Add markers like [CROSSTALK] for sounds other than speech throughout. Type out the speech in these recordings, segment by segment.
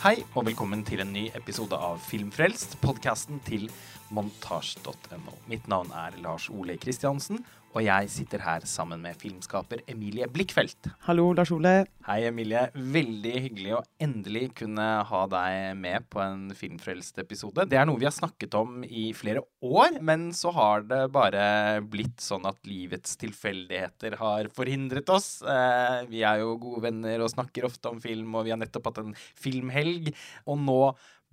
Hei og velkommen til en ny episode av Filmfrelst, podkasten til montasj.no. Mitt navn er Lars Ole Kristiansen, og jeg sitter her sammen med filmskaper Emilie Blikkfelt. Hallo, Lars Ole. Hei, Emilie. Veldig hyggelig å endelig kunne ha deg med på en Filmfrelst-episode. Det er noe vi har snakket om i flere år, men så har det bare blitt sånn at livets tilfeldigheter har forhindret oss. Eh, vi er jo gode venner og snakker ofte om film, og vi har nettopp hatt en filmhelg, og nå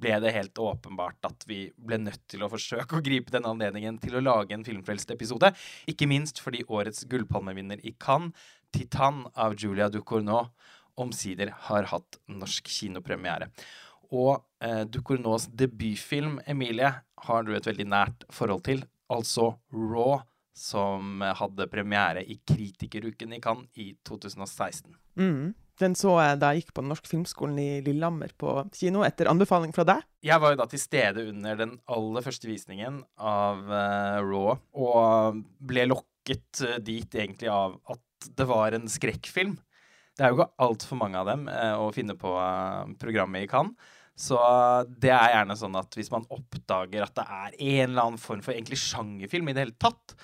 ble det helt åpenbart at vi ble nødt til å forsøke å gripe denne anledningen til å lage en Filmfrelst-episode. Ikke minst fordi årets gullpalmevinner i Cannes, 'Titan' av Julia Ducournau, omsider har hatt norsk kinopremiere. Og eh, Ducournau's debutfilm, Emilie, har du et veldig nært forhold til. Altså Raw, som hadde premiere i Kritikeruken i Cannes i 2016. Mm. Den så jeg da jeg gikk på den norske filmskolen i Lillehammer på kino, etter anbefaling fra deg. Jeg var jo da til stede under den aller første visningen av uh, Raw, og ble lokket uh, dit egentlig av at det var en skrekkfilm. Det er jo ikke altfor mange av dem uh, å finne på programmet i Cannes. Så det er gjerne sånn at hvis man oppdager at det er en eller annen form for egentlig sjangerfilm i det hele tatt,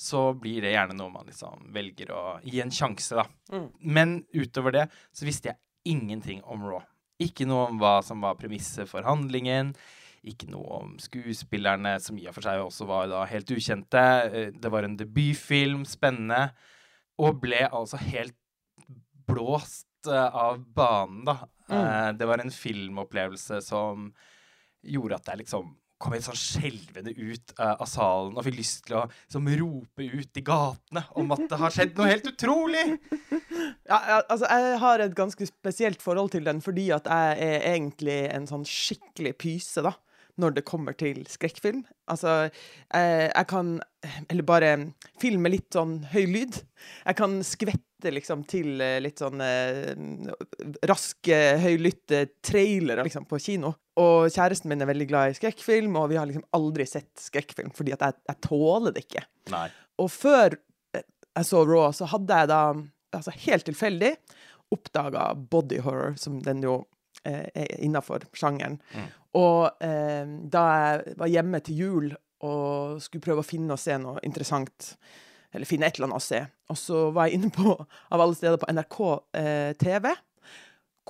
så blir det gjerne noe man liksom velger å gi en sjanse, da. Mm. Men utover det så visste jeg ingenting om Raw. Ikke noe om hva som var premisset for handlingen. Ikke noe om skuespillerne, som i og for seg også var da helt ukjente. Det var en debutfilm, spennende. Og ble altså helt blåst av banen, da. Mm. Det var en filmopplevelse som gjorde at jeg liksom kom helt sånn skjelvende ut uh, av salen og fikk lyst til å liksom, rope ut i gatene om at det har skjedd noe helt utrolig. Ja, altså, jeg har et ganske spesielt forhold til den fordi at jeg er egentlig en sånn skikkelig pyse, da. Når det kommer til skrekkfilm. Altså, jeg, jeg kan Eller bare filme litt sånn høy lyd. Jeg kan skvette liksom til eh, litt sånn eh, raske, høylytte trailere liksom, på kino. Og kjæresten min er veldig glad i skrekkfilm, og vi har liksom aldri sett skrekkfilm fordi at jeg, jeg tåler det ikke. Nei. Og før eh, jeg så Raw, så hadde jeg da, altså helt tilfeldig, oppdaga body horror, som den jo eh, er innafor sjangeren. Mm. Og eh, da jeg var hjemme til jul og skulle prøve å finne og se noe interessant eller finne et eller annet å se. Og så var jeg inne på, av alle steder, på NRK eh, TV,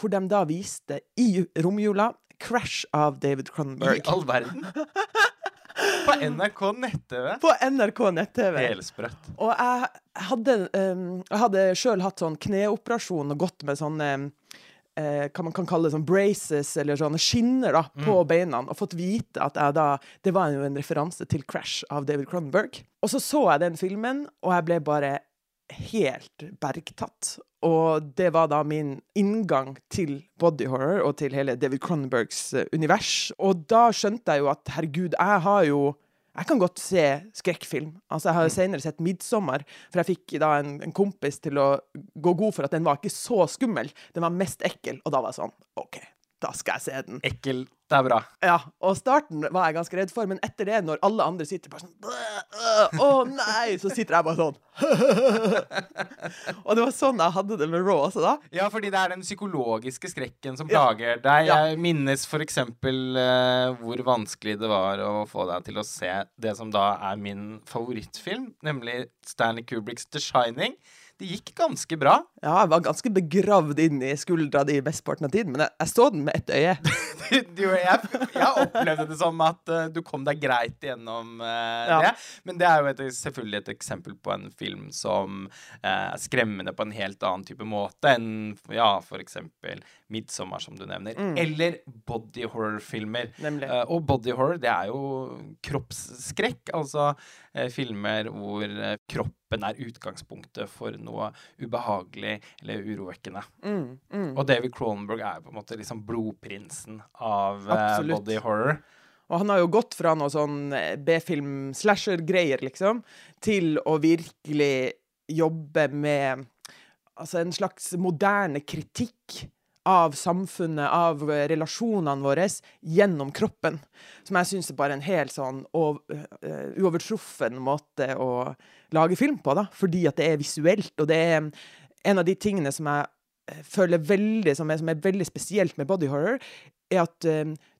hvor de da viste i romjula 'Crash' av David Cronenberg. I all verden? [LAUGHS] På NRK nett-TV? På NRK nett-TV. Helsprøtt. Og jeg hadde, um, jeg hadde sjøl hatt sånn kneoperasjon og gått med sånne eh, hva man kan kalle sånn braces, eller sånne skinner da, på mm. beina, og fått vite at jeg da Det var jo en referanse til 'Crash' av David Cronenberg. Og så så jeg den filmen, og jeg ble bare helt bergtatt. Og det var da min inngang til body horror og til hele David Cronenbergs eh, univers. Og da skjønte jeg jo at herregud, jeg har jo jeg kan godt se skrekkfilm. Altså, jeg har jo mm. senere sett 'Midtsommer', for jeg fikk da en, en, kompis til å gå god for at den var ikke så skummel. Den var mest ekkel, og da var jeg sånn OK, da skal jeg se den. Ekkel det er bra. Ja, og starten var jeg ganske redd for, men etter det, når alle andre sitter bare sånn Å oh, nei! Så sitter jeg bare sånn. [LAUGHS] og det var sånn jeg hadde det med Raw også, da. Ja, fordi det er den psykologiske skrekken som plager ja. deg. Jeg ja. minnes f.eks. Uh, hvor vanskelig det var å få deg til å se det som da er min favorittfilm, nemlig Stanley Kubricks The Shining. Det gikk ganske bra. Ja, jeg var ganske begravd inn i skuldra di mesteparten av tiden, men jeg, jeg, så den med ett øye. [LAUGHS] du, jeg, jeg, opplevde det som at uh, du kom deg greit gjennom uh, ja. det. Men det er jo et, selvfølgelig et eksempel på en film som uh, er skremmende på en helt annen type måte enn ja, for eksempel 'Midtsommer', som du nevner. Mm. Eller body horror-filmer. og body horror, det er jo kroppsskrekk. Altså filmer hvor kroppen er utgangspunktet for noe ubehagelig eller urovekkende. Mm, mm. Og David Cronenberg er på en måte liksom blodprinsen av uh, body horror. Og han har jo gått fra noe sånn B-film-slasher-greier, liksom, til å virkelig jobbe med altså en slags moderne kritikk av samfunnet, av relasjonene våre, gjennom kroppen. Som jeg syns er bare en helt sånn uh, uovertruffen måte å lage film på, da. Fordi at det er visuelt, og det er en av de tingene som jeg eh, føler veldig, som er, som er veldig spesielt med body horror, er at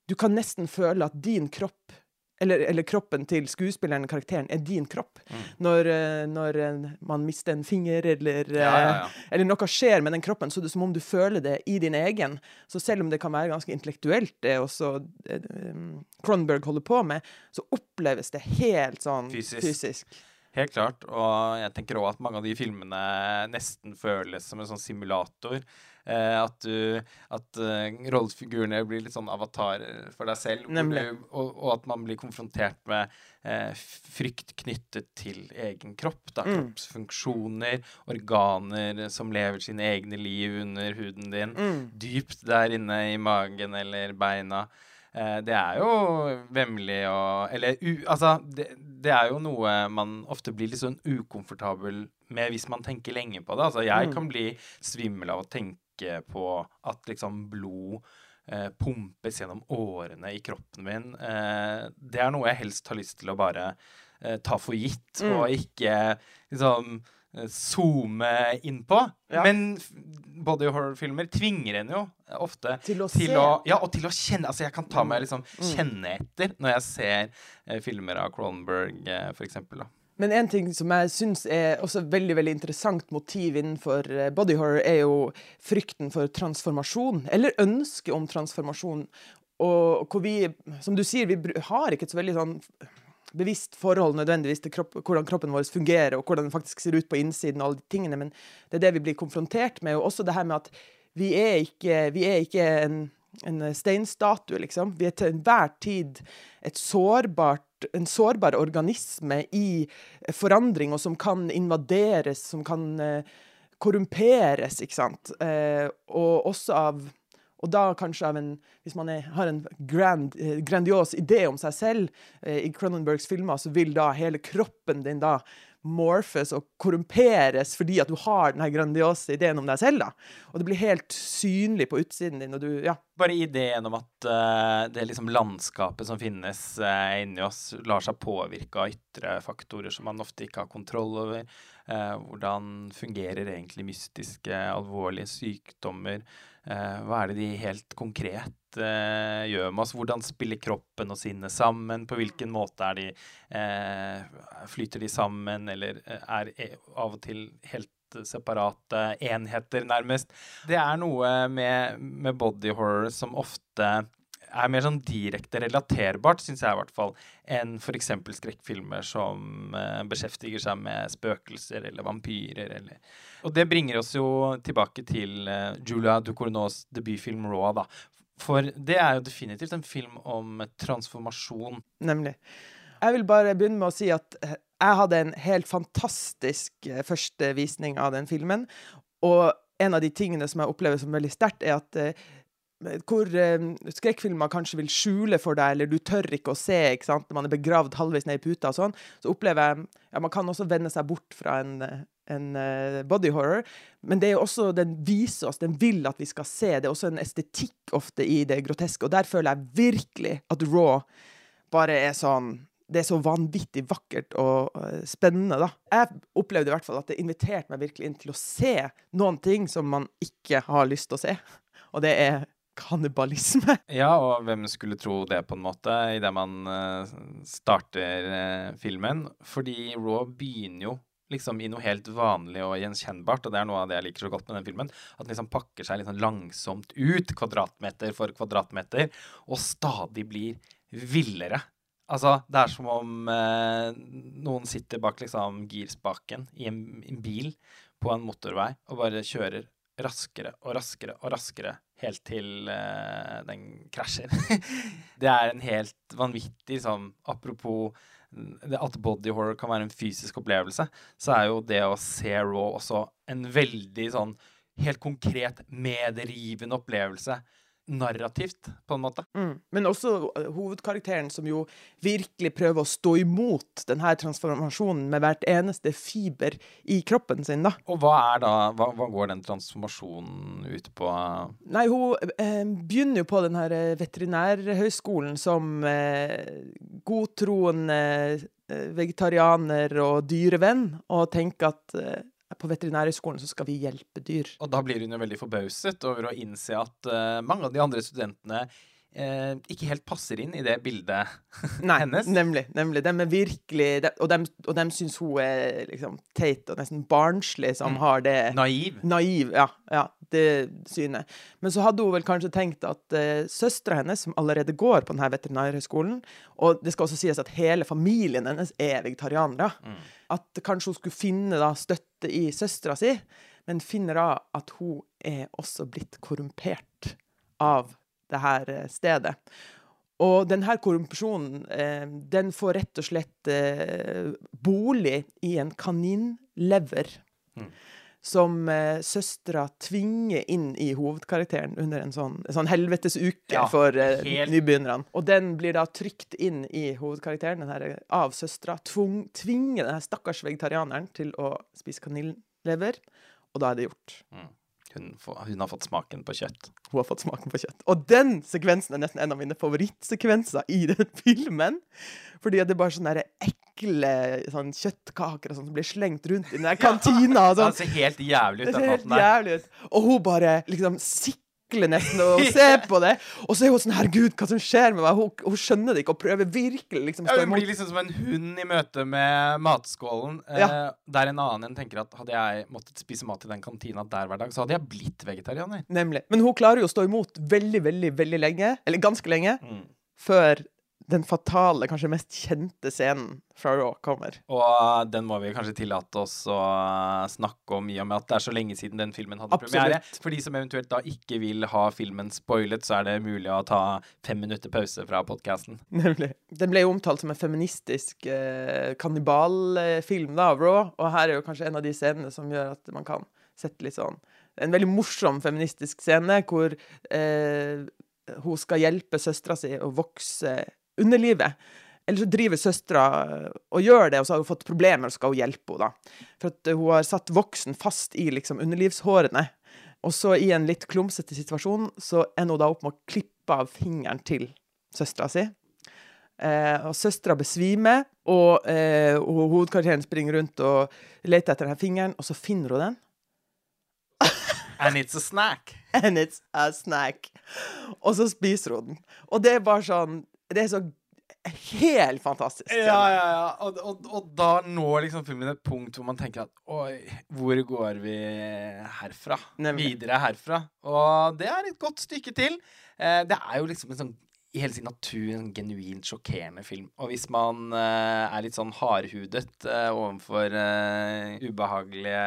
du kan nesten føle at din kropp eller, eller, kroppen til skuespilleren, karakteren, er din kropp. Mm. Når, eh, når, man mister en finger, eller, ja, ja, ja. eller, noe skjer med den kroppen, så er det som om du føler det i din egen. Så selv om det kan være ganske intellektuelt, det også um, Cronberg holder på med, så oppleves det helt sånn fysisk. fysisk. Helt klart. Og jeg tenker òg at mange av de filmene nesten føles som en sånn simulator. Eh, at du At uh, rollefigurene blir litt sånn avatarer for deg selv. Du, og, og, at man blir konfrontert med eh, frykt knyttet til egen kropp. Da. Mm. Kroppsfunksjoner, organer som lever sine egne liv under huden din. Mm. Dypt der inne i magen eller beina. Eh, det er jo vemmelig og Eller u, altså, det, det, er jo noe man ofte blir litt sånn ukomfortabel med hvis man tenker lenge på det. Altså, jeg mm. kan bli svimmel av å tenke på at liksom blod eh, pumpes gjennom årene i kroppen min. Eh, det er noe jeg helst har lyst til å bare eh, ta for gitt, mm. og ikke liksom Eh, zoome innpå. Ja. Men body horror-filmer tvinger en jo ofte til å til se. Å, ja, og til å kjenne. Altså, jeg kan ta meg liksom mm. kjenne etter når jeg ser eh, filmer av Cronenberg, eh, eksempel. Men en ting som jeg syns er også veldig veldig interessant motiv innenfor eh, body horror, er jo frykten for transformasjon, eller ønsket om transformasjon. Og hvor vi, som du sier, vi har ikke et så veldig sånn bevisst forhold nødvendigvis til kropp, hvordan kroppen vår fungerer, og hvordan den faktisk ser ut på innsiden, og alle de tingene, men det er det vi blir konfrontert med. Og også det her med at vi er ikke, vi er ikke en, en steinstatue, liksom. Vi er til enhver tid et sårbart en sårbar organisme i forandring, og som kan invaderes, som kan uh, korrumperes, ikke sant. Uh, og også av og da kanskje av en Hvis man er, har en grand, eh, grandios idé om seg selv eh, i Cronenbergs filmer, så vil da hele kroppen din da morfes og korrumperes fordi at du har den grandiose ideen om deg selv. da. Og det blir helt synlig på utsiden din. og du, ja. Bare ideen om at uh, det liksom landskapet som finnes uh, inni oss, lar seg påvirke av ytre faktorer som man ofte ikke har kontroll over. Uh, hvordan fungerer egentlig mystiske, alvorlige sykdommer? Eh, hva er det de helt konkret eh, gjør med oss? Hvordan spiller kroppen og sinnet sammen? På hvilken måte er de eh, Flyter de sammen, eller er av og til helt separate enheter, nærmest. Det er noe med, med body horror som ofte er mer sånn direkte relaterbart, syns jeg i hvert fall, enn f.eks. skrekkfilmer som uh, beskjeftiger seg med spøkelser eller vampyrer. Eller. Og det bringer oss jo tilbake til uh, Julia Ducourneaus debutfilm 'Raw', da. For det er jo definitivt en film om transformasjon. Nemlig. Jeg vil bare begynne med å si at eh, jeg hadde en helt fantastisk første visning av den filmen. Og en av de tingene som jeg opplever som veldig sterkt, er at hvor eh, skrekkfilmer kanskje vil skjule for deg, eller du tør ikke å se ikke sant? når man er begravd halvveis ned i puta og sånn, så opplever jeg ja, Man kan også vende seg bort fra en, en uh, body horror, men det er også, den viser oss, den vil at vi skal se. Det er også en estetikk ofte i det groteske, og der føler jeg virkelig at Raw bare er sånn det er så vanvittig vakkert og uh, spennende, da. Jeg opplevde i hvert fall at det inviterte meg virkelig inn til å se noen ting som man ikke har lyst til å se. Og det er kannibalisme. [LAUGHS] Ja, og hvem skulle tro det, på en måte, idet man uh, starter uh, filmen? Fordi Raw begynner jo liksom i noe helt vanlig og gjenkjennbart, og det er noe av det jeg liker så godt med den filmen. At den liksom pakker seg sånn langsomt ut, kvadratmeter for kvadratmeter, og stadig blir villere. Altså, det er som om eh, noen sitter bak liksom girspaken i en, en, bil på en motorvei og bare kjører raskere og raskere og raskere helt til uh, den krasjer. [LAUGHS] det er en helt vanvittig sånn Apropos at body horror kan være en fysisk opplevelse, så er jo det å se Raw også en veldig sånn helt konkret medrivende opplevelse narrativt, på en måte. Mm. Men også uh, hovedkarakteren, som jo virkelig prøver å stå imot denne transformasjonen med hvert eneste fiber i kroppen sin, da. Og hva er da Hva, hva går den transformasjonen ut på? Nei, hun eh, begynner jo på den her eh, veterinærhøgskolen som eh, godtroende eh, vegetarianer og dyrevenn, og tenker at eh, på Veterinærhøgskolen så skal vi hjelpe dyr. Og da blir hun jo veldig forbauset over å innse at uh, mange av de andre studentene uh, ikke helt passer inn i det bildet [LAUGHS] Nei, hennes. Nemlig. nemlig. De er virkelig de, Og de, og de syns hun er liksom teit og nesten barnslig som Mm. har det Naiv. Naiv, ja. ja det synet. Men så hadde hun vel kanskje tenkt at uh, søstera hennes, som allerede går på denne veterinærhøgskolen, og det skal også sies at hele familien hennes er vegetarianere, Mm. at kanskje hun skulle finne da støtte i søstera si, men finner da at hun er også blitt korrumpert av det her eh, stedet. Og denne korrupsjonen eh, den får rett og slett eh, bolig i en kaninlever. Mm. Som eh, søstera tvinger inn i hovedkarakteren under en sånn, en sånn helvetesuke Ja, for nybegynnerne. Og den blir da trykt inn i hovedkarakteren den her, av søstera. Tvinger denne stakkars vegetarianeren til å spise kaninlever, og da er det gjort. Hun, hun har fått smaken på kjøtt. Hun har fått smaken på kjøtt. Og den sekvensen er nesten en av mine favorittsekvenser i den [LAUGHS] filmen. Fordi det er bare sånne der ekle sånn kjøttkaker og sånt som blir slengt rundt i den der [LAUGHS] kantina. Og Det sånn. ser helt jævlig ut, Det ser helt der. jævlig ut. Og hun bare liksom sikler nesten og [LAUGHS] ser på det. Og så er hun sånn Herregud, hva som skjer med meg? Hun, hun skjønner det ikke og prøver virkelig liksom å Ja, hun blir liksom som en hund i møte med matskålen. Ja. Eh, der en annen en tenker at hadde jeg måttet spise mat i den kantina der hver dag, så hadde jeg blitt vegetarianer. Nemlig. Men hun klarer jo å stå imot veldig, veldig, veldig lenge. Eller ganske lenge. Mm. Før den fatale, kanskje mest kjente scenen fra Raw kommer. Og den må vi kanskje tillate oss å snakke om, i og med at det er så lenge siden den filmen hadde Absolutt. premiere. For de som eventuelt da ikke vil ha filmen spoilet, så er det mulig å ta fem minutter pause fra podkasten. Nemlig. Den ble jo omtalt som en feministisk eh, kannibalfilm da, av Raw, og her er jo kanskje en av de scenene som gjør at man kan sette litt sånn En veldig morsom feministisk scene hvor eh, hun skal hjelpe søstera si å vokse underlivet. Eller så driver søstera og gjør det, og så har hun fått problemer, og så skal hun hjelpe henne. da. For at eh, hun har satt voksen fast i liksom underlivshårene. Og så i en litt klumsete situasjon så ender hun da opp med å klippe av fingeren til søstera si. Eh, og søstera besvimer, og, eh, hovedkarakteren springer rundt og leter etter denne fingeren, og så finner hun den. And it's a snack. [LAUGHS] And it's a snack. Og så spiser hun den. Og det er bare sånn Det er så helt fantastisk. Ja, ja, ja. Og, og, og da når liksom filmen et punkt hvor man tenker at Oi, hvor går vi herfra? Nemlig. Videre herfra. Og det er et godt stykke til. Eh, det er jo liksom en sånn i hele sin natur en genuint sjokkerende film. Og hvis man eh, er litt sånn hardhudet eh, overfor eh, ubehagelige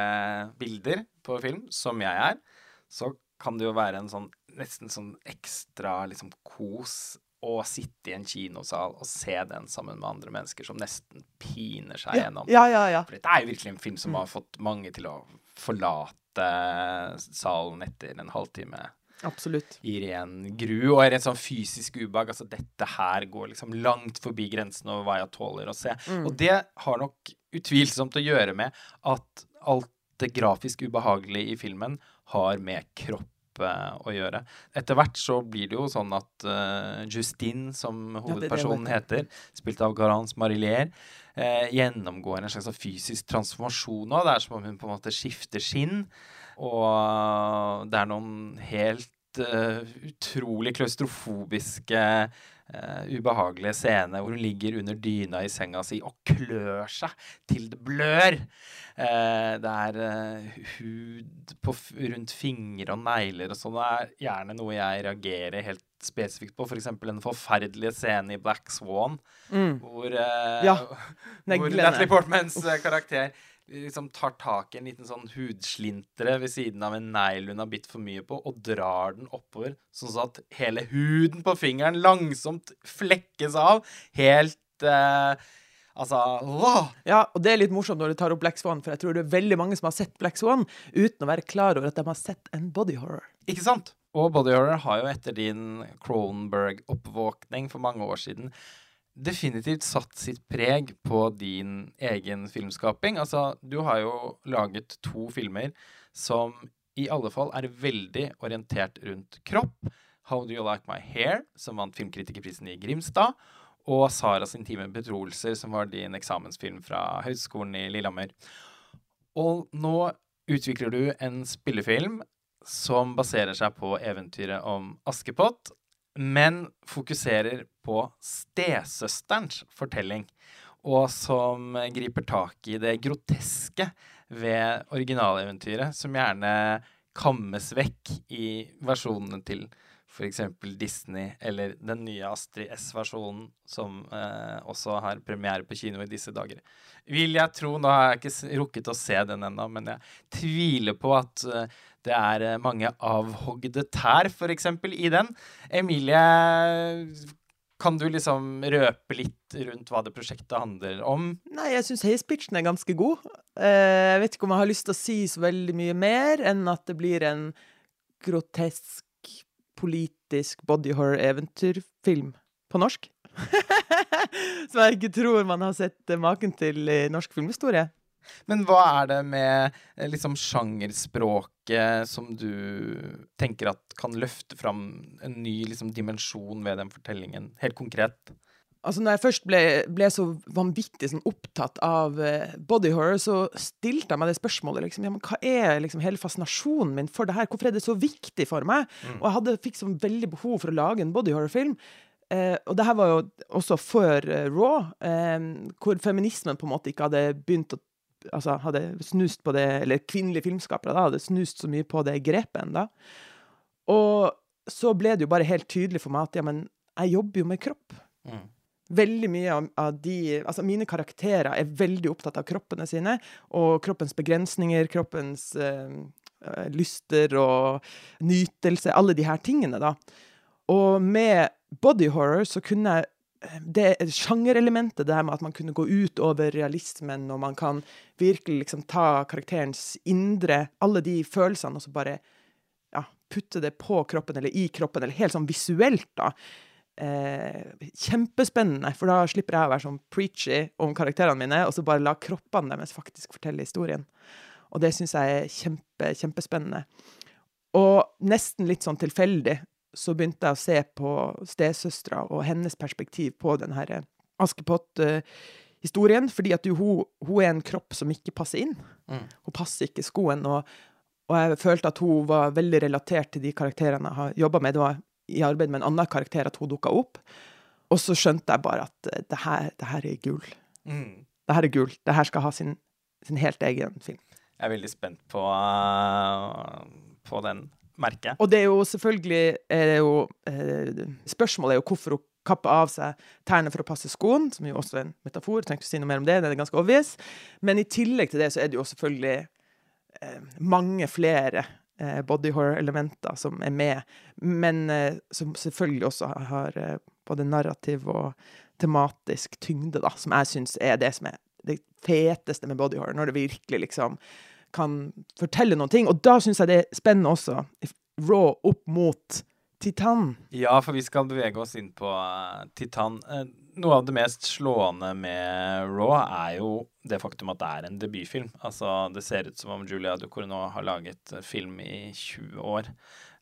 bilder på film, som jeg er, så kan det jo være en sånn nesten sånn ekstra liksom kos å sitte i en kinosal og se den sammen med andre mennesker som nesten piner seg Ja, gjennom. ja, ja. ja. For dette er jo virkelig en film som har fått mange til å forlate salen etter en halvtime Absolutt. i ren gru og er en sånn fysisk ubehag. Altså, dette her går liksom langt forbi grensen over hva jeg tåler å se. Mm. Og det har nok utvilsomt å gjøre med at alt det grafisk ubehagelige i filmen har med kropp å gjøre. Etter hvert så blir det jo sånn at uh, Justine, som er det hovedpersonen heter, spilt av Garance Marillier, uh, gjennomgår en slags sånn fysisk transformasjon nå. Det er som om hun på en måte skifter skinn. Og det er noen helt uh, utrolig klaustrofobiske, eh, ubehagelige scene hvor hun ligger under dyna i senga si og klør seg til det blør. Uh, det er uh, hud på, rundt fingre og negler og sånn. Det er gjerne noe jeg reagerer helt spesifikt på. F.eks. For den forferdelige scenen i Black Swan Mm. hvor, uh, Ja, [LAUGHS] hvor. Natalie Portmans karakter liksom tar tak i en liten sånn hudslintre ved siden av en negl hun har bitt for mye på, og drar den oppover, sånn at hele huden på fingeren langsomt flekkes av. Helt eh, Altså wow. Ja, og det er litt morsomt når du tar opp Black Swan, for jeg tror det er veldig mange som har sett Black Swan uten å være klar over at de har sett en body horror. Ikke sant? Og Body Horror har jo etter din Cronenberg-oppvåkning for mange år siden definitivt satt sitt preg på din egen filmskaping. Altså, du har jo laget to filmer som i alle fall er veldig orientert rundt kropp. How Do You Like My Hair, som vant filmkritikerprisen i Grimstad. Og Saras intime betroelser, som var din eksamensfilm fra Høgskolen i Lillehammer. Og nå utvikler du en spillefilm som baserer seg på eventyret om Askepott, men fokuserer på stesøsterens fortelling, og som griper tak i det groteske ved originaleventyret, som gjerne kammes vekk i versjonene til f.eks. Disney, eller den nye Astrid S-versjonen, som eh, også har premiere på kino i disse dager. Vil jeg tro, nå har jeg ikke rukket å se den ennå, men jeg tviler på at eh, det er eh, mange avhogde tær, f.eks., i den. Emilie, kan du liksom røpe litt rundt hva det prosjektet handler om? Nei, jeg syns heispitchen er ganske god. Eh, jeg vet ikke om jeg har lyst til å si så veldig mye mer enn at det blir en grotesk politisk body horror-eventyrfilm på norsk. [LAUGHS] Som jeg ikke tror man har sett maken til i norsk filmhistorie. Men hva er det med eh, liksom sjangerspråket som du tenker at kan løfte fram en ny liksom, dimensjon ved den fortellingen, helt konkret? Altså, når jeg først ble, ble så vanvittig sånn, opptatt av uh, body horror, så stilte jeg meg det spørsmålet liksom, ja, men hva er liksom, hele fascinasjonen min for det her? Hvorfor er det så viktig for meg? Mm. Og jeg hadde, fikk sånn veldig behov for å lage en body horror-film. Uh, og det her var jo også før uh, Raw, hvor feminismen på en måte ikke hadde begynt å Altså hadde snust på det, eller kvinnelige filmskapere da, hadde snust så mye på det grepet ennå. Og så ble det jo bare helt tydelig for meg at ja, men jeg jobber jo med kropp. Mm. Veldig mye av, de Altså, mine karakterer er veldig opptatt av kroppene sine, og kroppens begrensninger, kroppens eh lyster og nytelse, alle de her tingene, da. Og med body horror så kunne jeg det sjangerelementet der med at man kunne gå ut over realismen, og man kan virkelig liksom ta karakterens indre, alle de følelsene, og så bare ja, putte det på kroppen, eller i kroppen, eller helt sånn visuelt, da eh, kjempespennende, for da slipper jeg å være sånn preachy om karakterene mine, og så bare la kroppene deres faktisk fortelle historien. Og det syns jeg er kjempe, kjempespennende. Og nesten litt sånn tilfeldig så begynte jeg å se på stesøstera og hennes perspektiv på den her Askepott-historien, fordi at hun, hun, er en kropp som ikke passer inn. Mm. Hun passer ikke skoen. Og, og, jeg følte at hun var veldig relatert til de karakterene jeg har jobba med. Det var i arbeid med en annen karakter at hun dukka opp. Og så skjønte jeg bare at eh, det her, det her er gull. Mm. Det her er gull. Det her skal ha sin, sin, helt egen film. Jeg er veldig spent på, uh, på den merket. Og det er jo selvfølgelig er jo, uh, Spørsmålet er jo hvorfor hun kapper av seg tærne for å passe skoen, som jo også er en metafor. Jeg trenger ikke si noe mer om det, det er ganske obvious. Men i tillegg til det så er det jo selvfølgelig eh, mange flere eh, body horror-elementer som er med, men eh, som selvfølgelig også har eh, både narrativ og tematisk tyngde, da, som jeg syns er det som er det feteste med body når det virkelig liksom kan fortelle noen ting. Og da syns jeg det er spennende også, Raw opp mot Titan. Ja, for vi skal bevege oss inn på uh, Titan. Uh, noe av det mest slående med Raw er jo det faktum at det er en debutfilm. Altså, det ser ut som om Julia Ducournau har laget film i 20 år.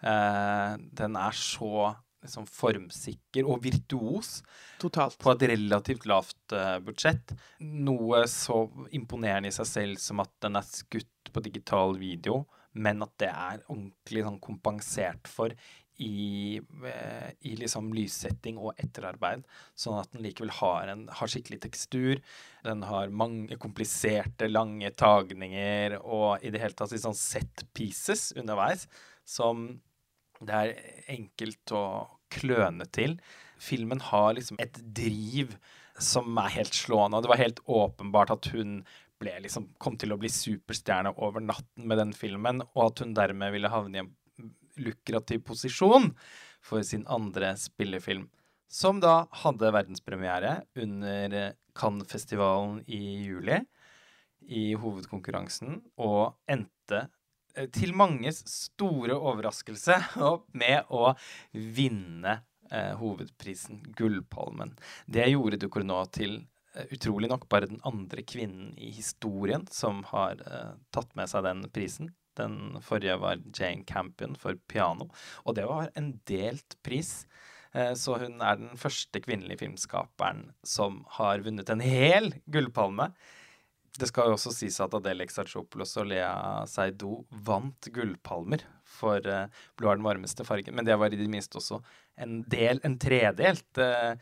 Den er så liksom, formsikker og virtuos. Totalt. På et relativt lavt uh, budsjett. Noe så imponerende i seg selv som at den er skutt på digital video, men at det er ordentlig sånn, kompensert for i, eh, i liksom lyssetting og etterarbeid, sånn at den likevel har, en, har skikkelig tekstur. Den har mange kompliserte, lange tagninger og i det hele tatt sånn set pieces underveis som det er enkelt å kløne til. Filmen har liksom et driv som er helt slående, og det var helt åpenbart at hun ble liksom, kom til å bli superstjerne over natten med den filmen, og at hun dermed ville havne i en lukrativ posisjon for sin andre spillefilm, som da hadde verdenspremiere under Cannes-festivalen i juli i hovedkonkurransen, og endte eh, til manges store overraskelse [LAUGHS] med å vinne eh, hovedprisen, Gullpalmen. Det gjorde Ducournau til utrolig nok bare den andre kvinnen i historien som har eh, tatt med seg den prisen. Den forrige var Jane Campion for piano, og det var en delt pris. Eh, så hun er den første kvinnelige filmskaperen som har vunnet en hel gullpalme. det skal jo også sies at Adele Exarchopoulos og Lea Seido vant gullpalmer for uh, 'Blå er den varmeste fargen', men det var i det minste også en del, en tredelt uh,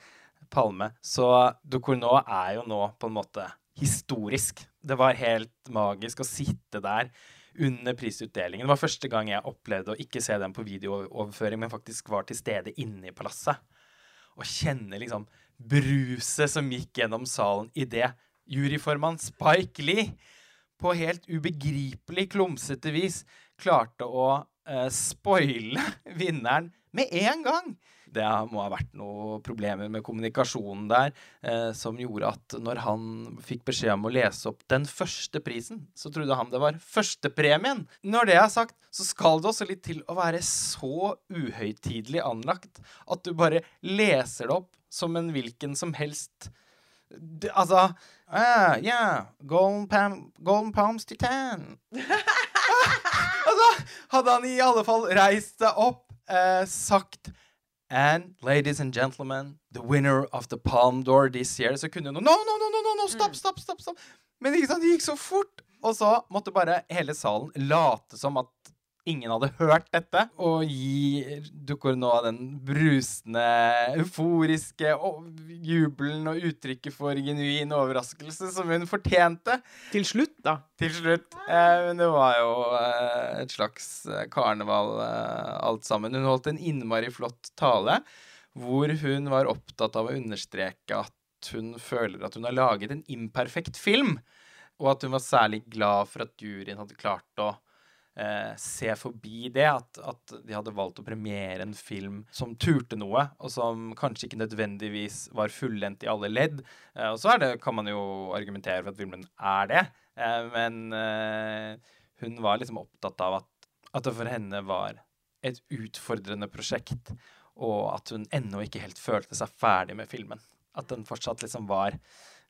palme. Så Ducournau er jo nå på en måte historisk. Det var helt magisk å sitte der under prisutdelingen. Det var første gang jeg opplevde å ikke se den på videooverføring, men faktisk var til stede inne i palasset. Og kjenne liksom bruset som gikk gjennom salen idet juryformann Spike Lee på helt ubegripelig klumsete vis klarte å eh, spoile [LAUGHS] vinneren med en gang. Det må ha vært noen problemer med kommunikasjonen der eh, som gjorde at når han fikk beskjed om å lese opp den første prisen, så trodde han det var førstepremien. Når det er sagt, så skal det også litt til å være så uhøytidelig anlagt at du bare leser det opp som en hvilken som helst det, Altså ah, Yeah, golden, pam, golden palms titan. [LAUGHS] [LAUGHS] altså, hadde han i alle fall reist seg opp, eh, sagt And ladies and gentlemen, the winner of the Palm Door this year Så kunne hun no, no, no, no, no, stopp, stopp, stopp, stopp. Men det gikk så fort. Og så måtte bare hele salen late som at ingen hadde hørt dette, og gir dukker nå den brusende, euforiske jubelen og uttrykket for genuin overraskelse som hun fortjente. Til slutt, da. Til slutt. Eh, men det var jo eh, et slags eh, karneval eh, alt sammen. Hun holdt en innmari flott tale hvor hun var opptatt av å understreke at hun føler at hun har laget en imperfekt film, og at hun var særlig glad for at juryen hadde klart å eh, se forbi det. At, at, de hadde valgt å premiere en film som turte noe, og som kanskje ikke nødvendigvis var fullendt i alle ledd. Eh, og så det, kan man jo argumentere for at filmen er det, eh, men eh, hun var liksom opptatt av at, at det for henne var et utfordrende prosjekt, og at hun ennå ikke helt følte seg ferdig med filmen. At den fortsatt liksom var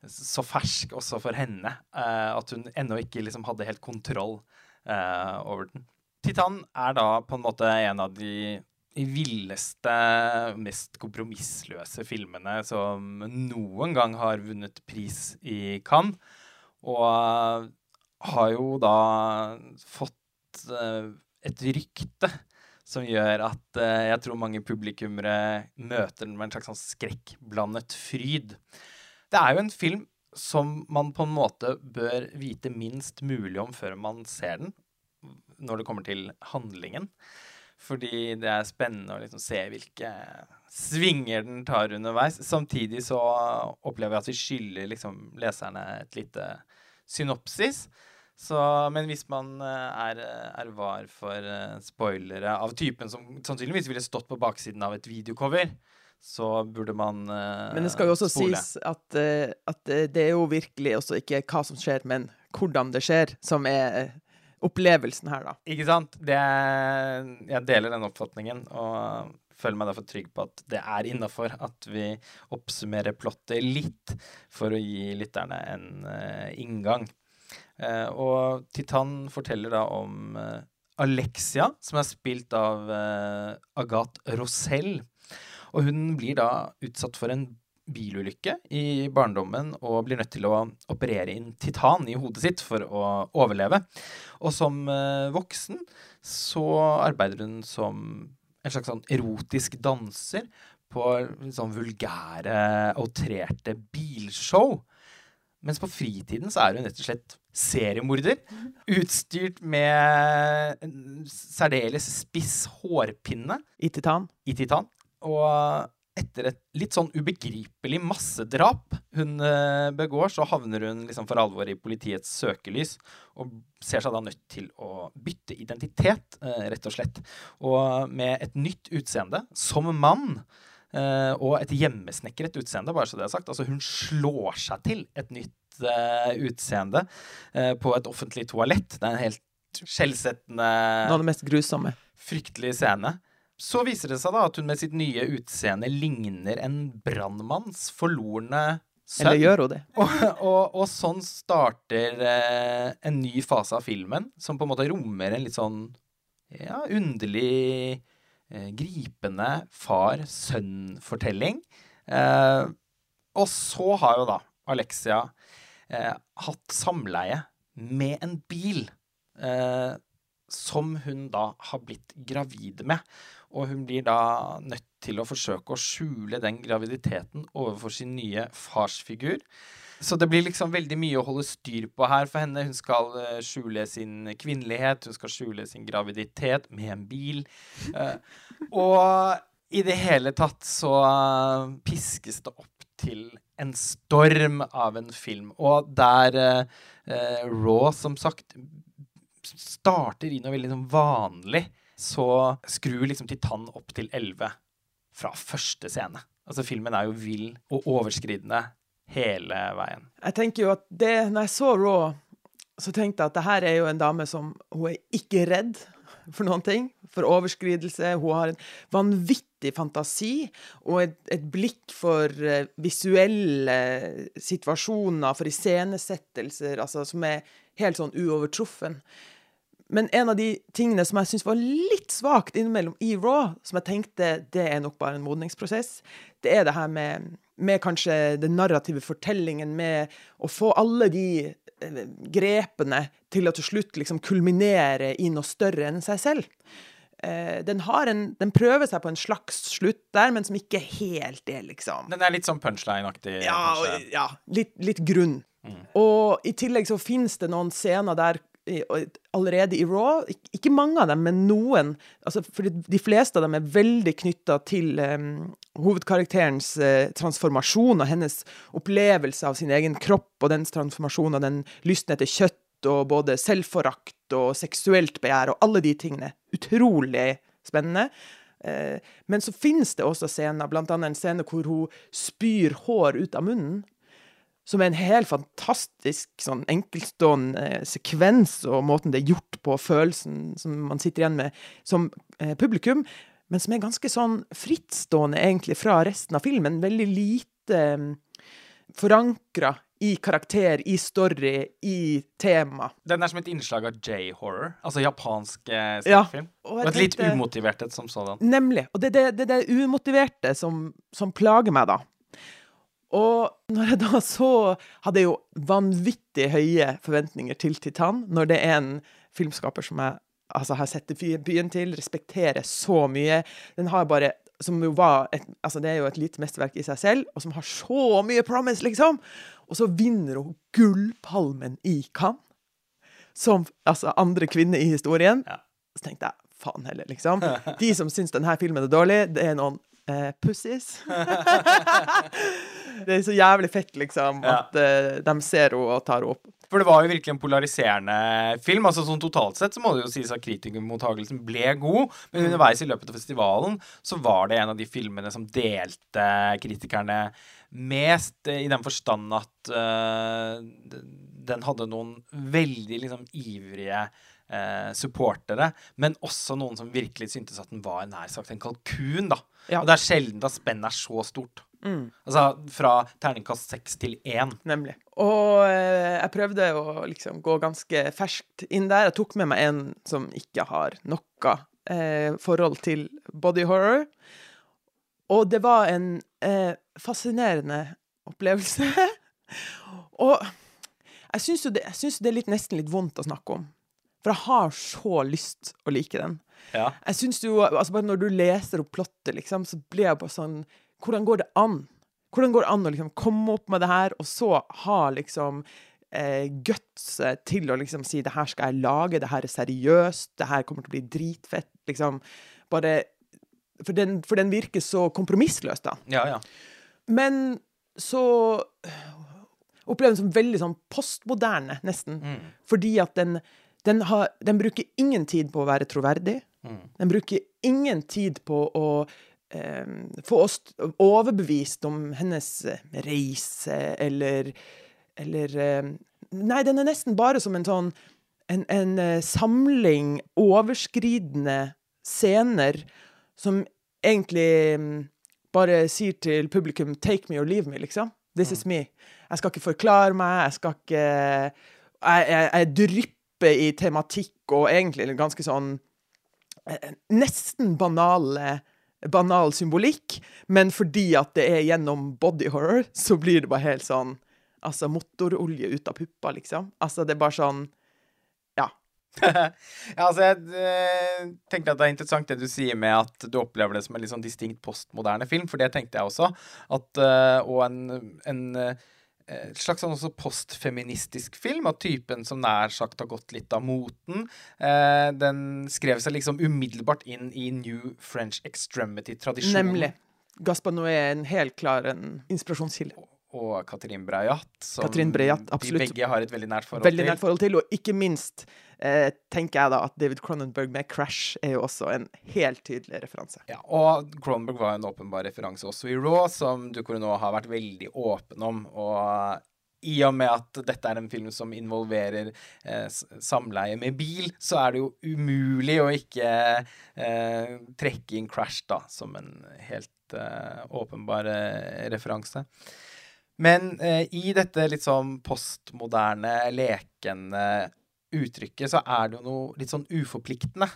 så fersk også for henne. Uh, at hun ennå ikke liksom hadde helt kontroll over den. Titan er da på en måte en av de villeste, mest kompromissløse filmene som noen gang har vunnet pris i Cannes. Og har jo da fått uh, et rykte som gjør at jeg tror mange publikummere møter den med en slags sånn skrekkblandet fryd. Det er jo en film som man på en måte bør vite minst mulig om før man ser den, når det kommer til handlingen. Fordi det er spennende å liksom se hvilke svinger den tar underveis. Samtidig så opplever jeg at vi skylder liksom leserne et lite synopsis. Så, men hvis man eh, er, er var for eh, spoilere av typen som sannsynligvis ville stått på baksiden av et videocover, så burde man uh, Men det skal jo også spole. sies at, uh, at, det er jo virkelig også ikke hva som skjer, men hvordan det skjer, som er opplevelsen her, da. Ikke sant? Det, jeg deler den oppfatningen, og føler meg derfor trygg på at det er innafor at vi oppsummerer plottet litt for å gi lytterne en uh, inngang. og Titan forteller da om Alexia, som er spilt av Agathe Rosell. Og hun blir da utsatt for en bilulykke i barndommen og blir nødt til å operere inn titan i hodet sitt for å overleve. Og som eh, voksen så arbeider hun som en slags sånn erotisk danser på sånn vulgære, outrerte bilshow. Mens på fritiden så er hun rett og slett seriemorder. Utstyrt med en særdeles spiss hårpinne. I titan. I titan. Og etter et litt sånn ubegripelig massedrap hun eh, begår, så havner hun liksom for alvor i politiets søkelys og ser seg da nødt til å bytte identitet, eh, rett og slett. Og med et nytt utseende, som mann, eh, og et hjemmesnekret utseende, bare så det er sagt. Altså, hun slår seg til et nytt utseende på et offentlig toalett. Det er en helt skjellsettende Noe av det mest grusomme. Fryktelig scene. Så viser det seg da at hun med sitt nye utseende ligner en brannmanns forlorne sønn. Eller gjør hun det? [LAUGHS] Og, og, og sånn starter eh, en ny fase av filmen, som på en måte rommer en litt sånn ja, underlig, eh, gripende far-sønn-fortelling. Eh, og så har jo da Alexia eh, hatt samleie med en bil eh, som hun da har blitt gravid med. Og hun blir da nødt til å forsøke å skjule den graviditeten overfor sin nye farsfigur. Så det blir liksom veldig mye å holde styr på her for henne. Hun skal uh, skjule sin kvinnelighet, hun skal skjule sin graviditet med en bil. Uh, og i det hele tatt så uh, piskes det opp til en storm av en film. Og der Raw, som sagt, starter i noe veldig sånn vanlig, så skrur liksom Titan opp til 11 fra første scene. Altså Filmen er jo vill og overskridende hele veien. Jeg tenker jo at det, når jeg så Raw, så tenkte jeg at det her er jo en dame som Hun er ikke redd for noen ting. For overskridelse. Hun har en vanvittig fantasi og et, et blikk for uh, visuelle situasjoner, for iscenesettelser, altså, som er helt sånn uovertruffen. Men en av de tingene som jeg syns var litt svakt innimellom i Raw, som jeg tenkte det er nok bare en modningsprosess, det er det her med med kanskje den narrative fortellingen, med å få alle de eh, grepene til å til slutt liksom kulminere i noe større enn seg selv. Eh, den, en, den, prøver seg på en slags slutt der, men som ikke helt er, liksom Den er litt sånn punchline-aktig? Ja, ja, litt, litt grunn. Mm. Og i tillegg så finnes det noen scener der allerede i Raw. Ikke mange av dem, men noen. Altså, for de fleste av dem er veldig knytta til um, hovedkarakterens uh, transformasjon og hennes opplevelse av sin egen kropp og dens transformasjon og den lysten etter kjøtt og både selvforakt og seksuelt begjær og alle de tingene. Utrolig spennende. Uh, men så finnes det også scener, annet en scene hvor hun spyr hår ut av munnen som er en helt fantastisk sånn enkeltstående eh, sekvens, og måten det er gjort på, følelsen som man sitter igjen med som eh, publikum, men som er ganske sånn frittstående egentlig fra resten av filmen. Veldig lite um, mm, forankra i karakter, i story, i tema. Den er som et innslag av J-horror, altså japansk eh, skrekkfilm. Ja, og, og, et litt umotivert et som sådan. Nemlig. Og det er det, det, det, umotiverte som, som plager meg, da. Og når jeg da så Hadde jeg jo vanvittig høye forventninger til Titan, når det er en filmskaper som jeg altså, har sett byen til, respekterer så mye. Den har bare som jo var et, altså Det er jo et lite mesterverk i seg selv, og som har så mye promise, liksom! Og så vinner hun Gullpalmen i Cannes, som altså andre kvinne i historien. Ja. Så tenkte jeg faen heller, liksom. De som syns denne filmen er dårlig, det er noen eh, pussies. [LAUGHS] [LAUGHS] det er så jævlig fett, liksom, at uh, de ser henne og tar henne opp. For det var jo virkelig en polariserende film. altså sånn Totalt sett så må det jo sies at kritikermottagelsen ble god, men underveis i løpet av festivalen så var det en av de filmene som delte kritikerne mest, i den forstand at uh, den hadde noen veldig liksom ivrige uh, supportere, men også noen som virkelig syntes at den var nær sagt en kalkun. da. Ja. Og det er sjelden at spennet er så stort. Mm. Altså fra terningkast seks til én. Nemlig. Og eh, jeg prøvde å liksom gå ganske ferskt inn der. Jeg tok med meg en som ikke har noe eh, forhold til body horror. Og det var en eh, fascinerende opplevelse. [LAUGHS] og jeg syns jo det, det, er litt, nesten litt vondt å snakke om. For jeg har så lyst å like den. Ja. Jeg synes jo, altså bare Når du leser opp plottet, liksom, så blir jeg bare sånn hvordan går det an? Hvordan går det an å liksom komme opp med det her, og så ha liksom eh, guts til å liksom si det her skal jeg lage, det her er seriøst, det her kommer til å bli dritfett, liksom. Bare For den, for den virker så kompromissløs, da. Ja, ja. Men så opplever den som veldig sånn postmoderne, nesten. Mm. Fordi at den, den, har, den, bruker ingen tid på å være troverdig. Mm. Den bruker ingen tid på å eh, få oss overbevist om hennes eh, reise, eller Eller eh, Nei, den er nesten bare som en sånn en, en samling overskridende scener som egentlig um, bare sier til publikum 'take me or leave me', liksom. 'This is mm. me'. Jeg skal ikke forklare meg, jeg skal ikke Jeg, jeg, jeg drypper i tematikk og egentlig ganske sånn Nesten banale banal symbolikk, men fordi at det er gjennom body horror, så blir det bare helt sånn altså motorolje ut av puppa, liksom. Altså, det er bare sånn Ja. [LAUGHS] ja, altså, jeg eh, tenker at det er interessant det du sier med at du opplever det som en litt sånn distinkt postmoderne film, for det tenkte jeg også. At, eh, og en, en eh, slags sånn postfeministisk film, av typen som nær sagt har gått litt av moten. Eh, den skrev seg liksom umiddelbart inn i New French Extremity-tradisjonen. Nemlig. Gaspar Noé er en helt klar en inspirasjonskilde. Og Katrin Breiat, som Katrin de begge har et veldig nært forhold Veldig til. nært forhold til, og ikke minst eh, tenker jeg da at David Cronenberg med 'Crash' er jo også en helt tydelig referanse. Ja, og Cronenberg var en åpenbar referanse også i Raw, som du kunne nå har vært veldig åpen om. Og i og med at dette er en film som involverer eh, samleie med bil, så er det jo umulig å ikke eh, trekke inn Crash da, som en helt eh, åpenbar eh, referanse. Men eh, i dette litt sånn postmoderne, lekende uttrykket, så er det jo noe litt sånn uforpliktende.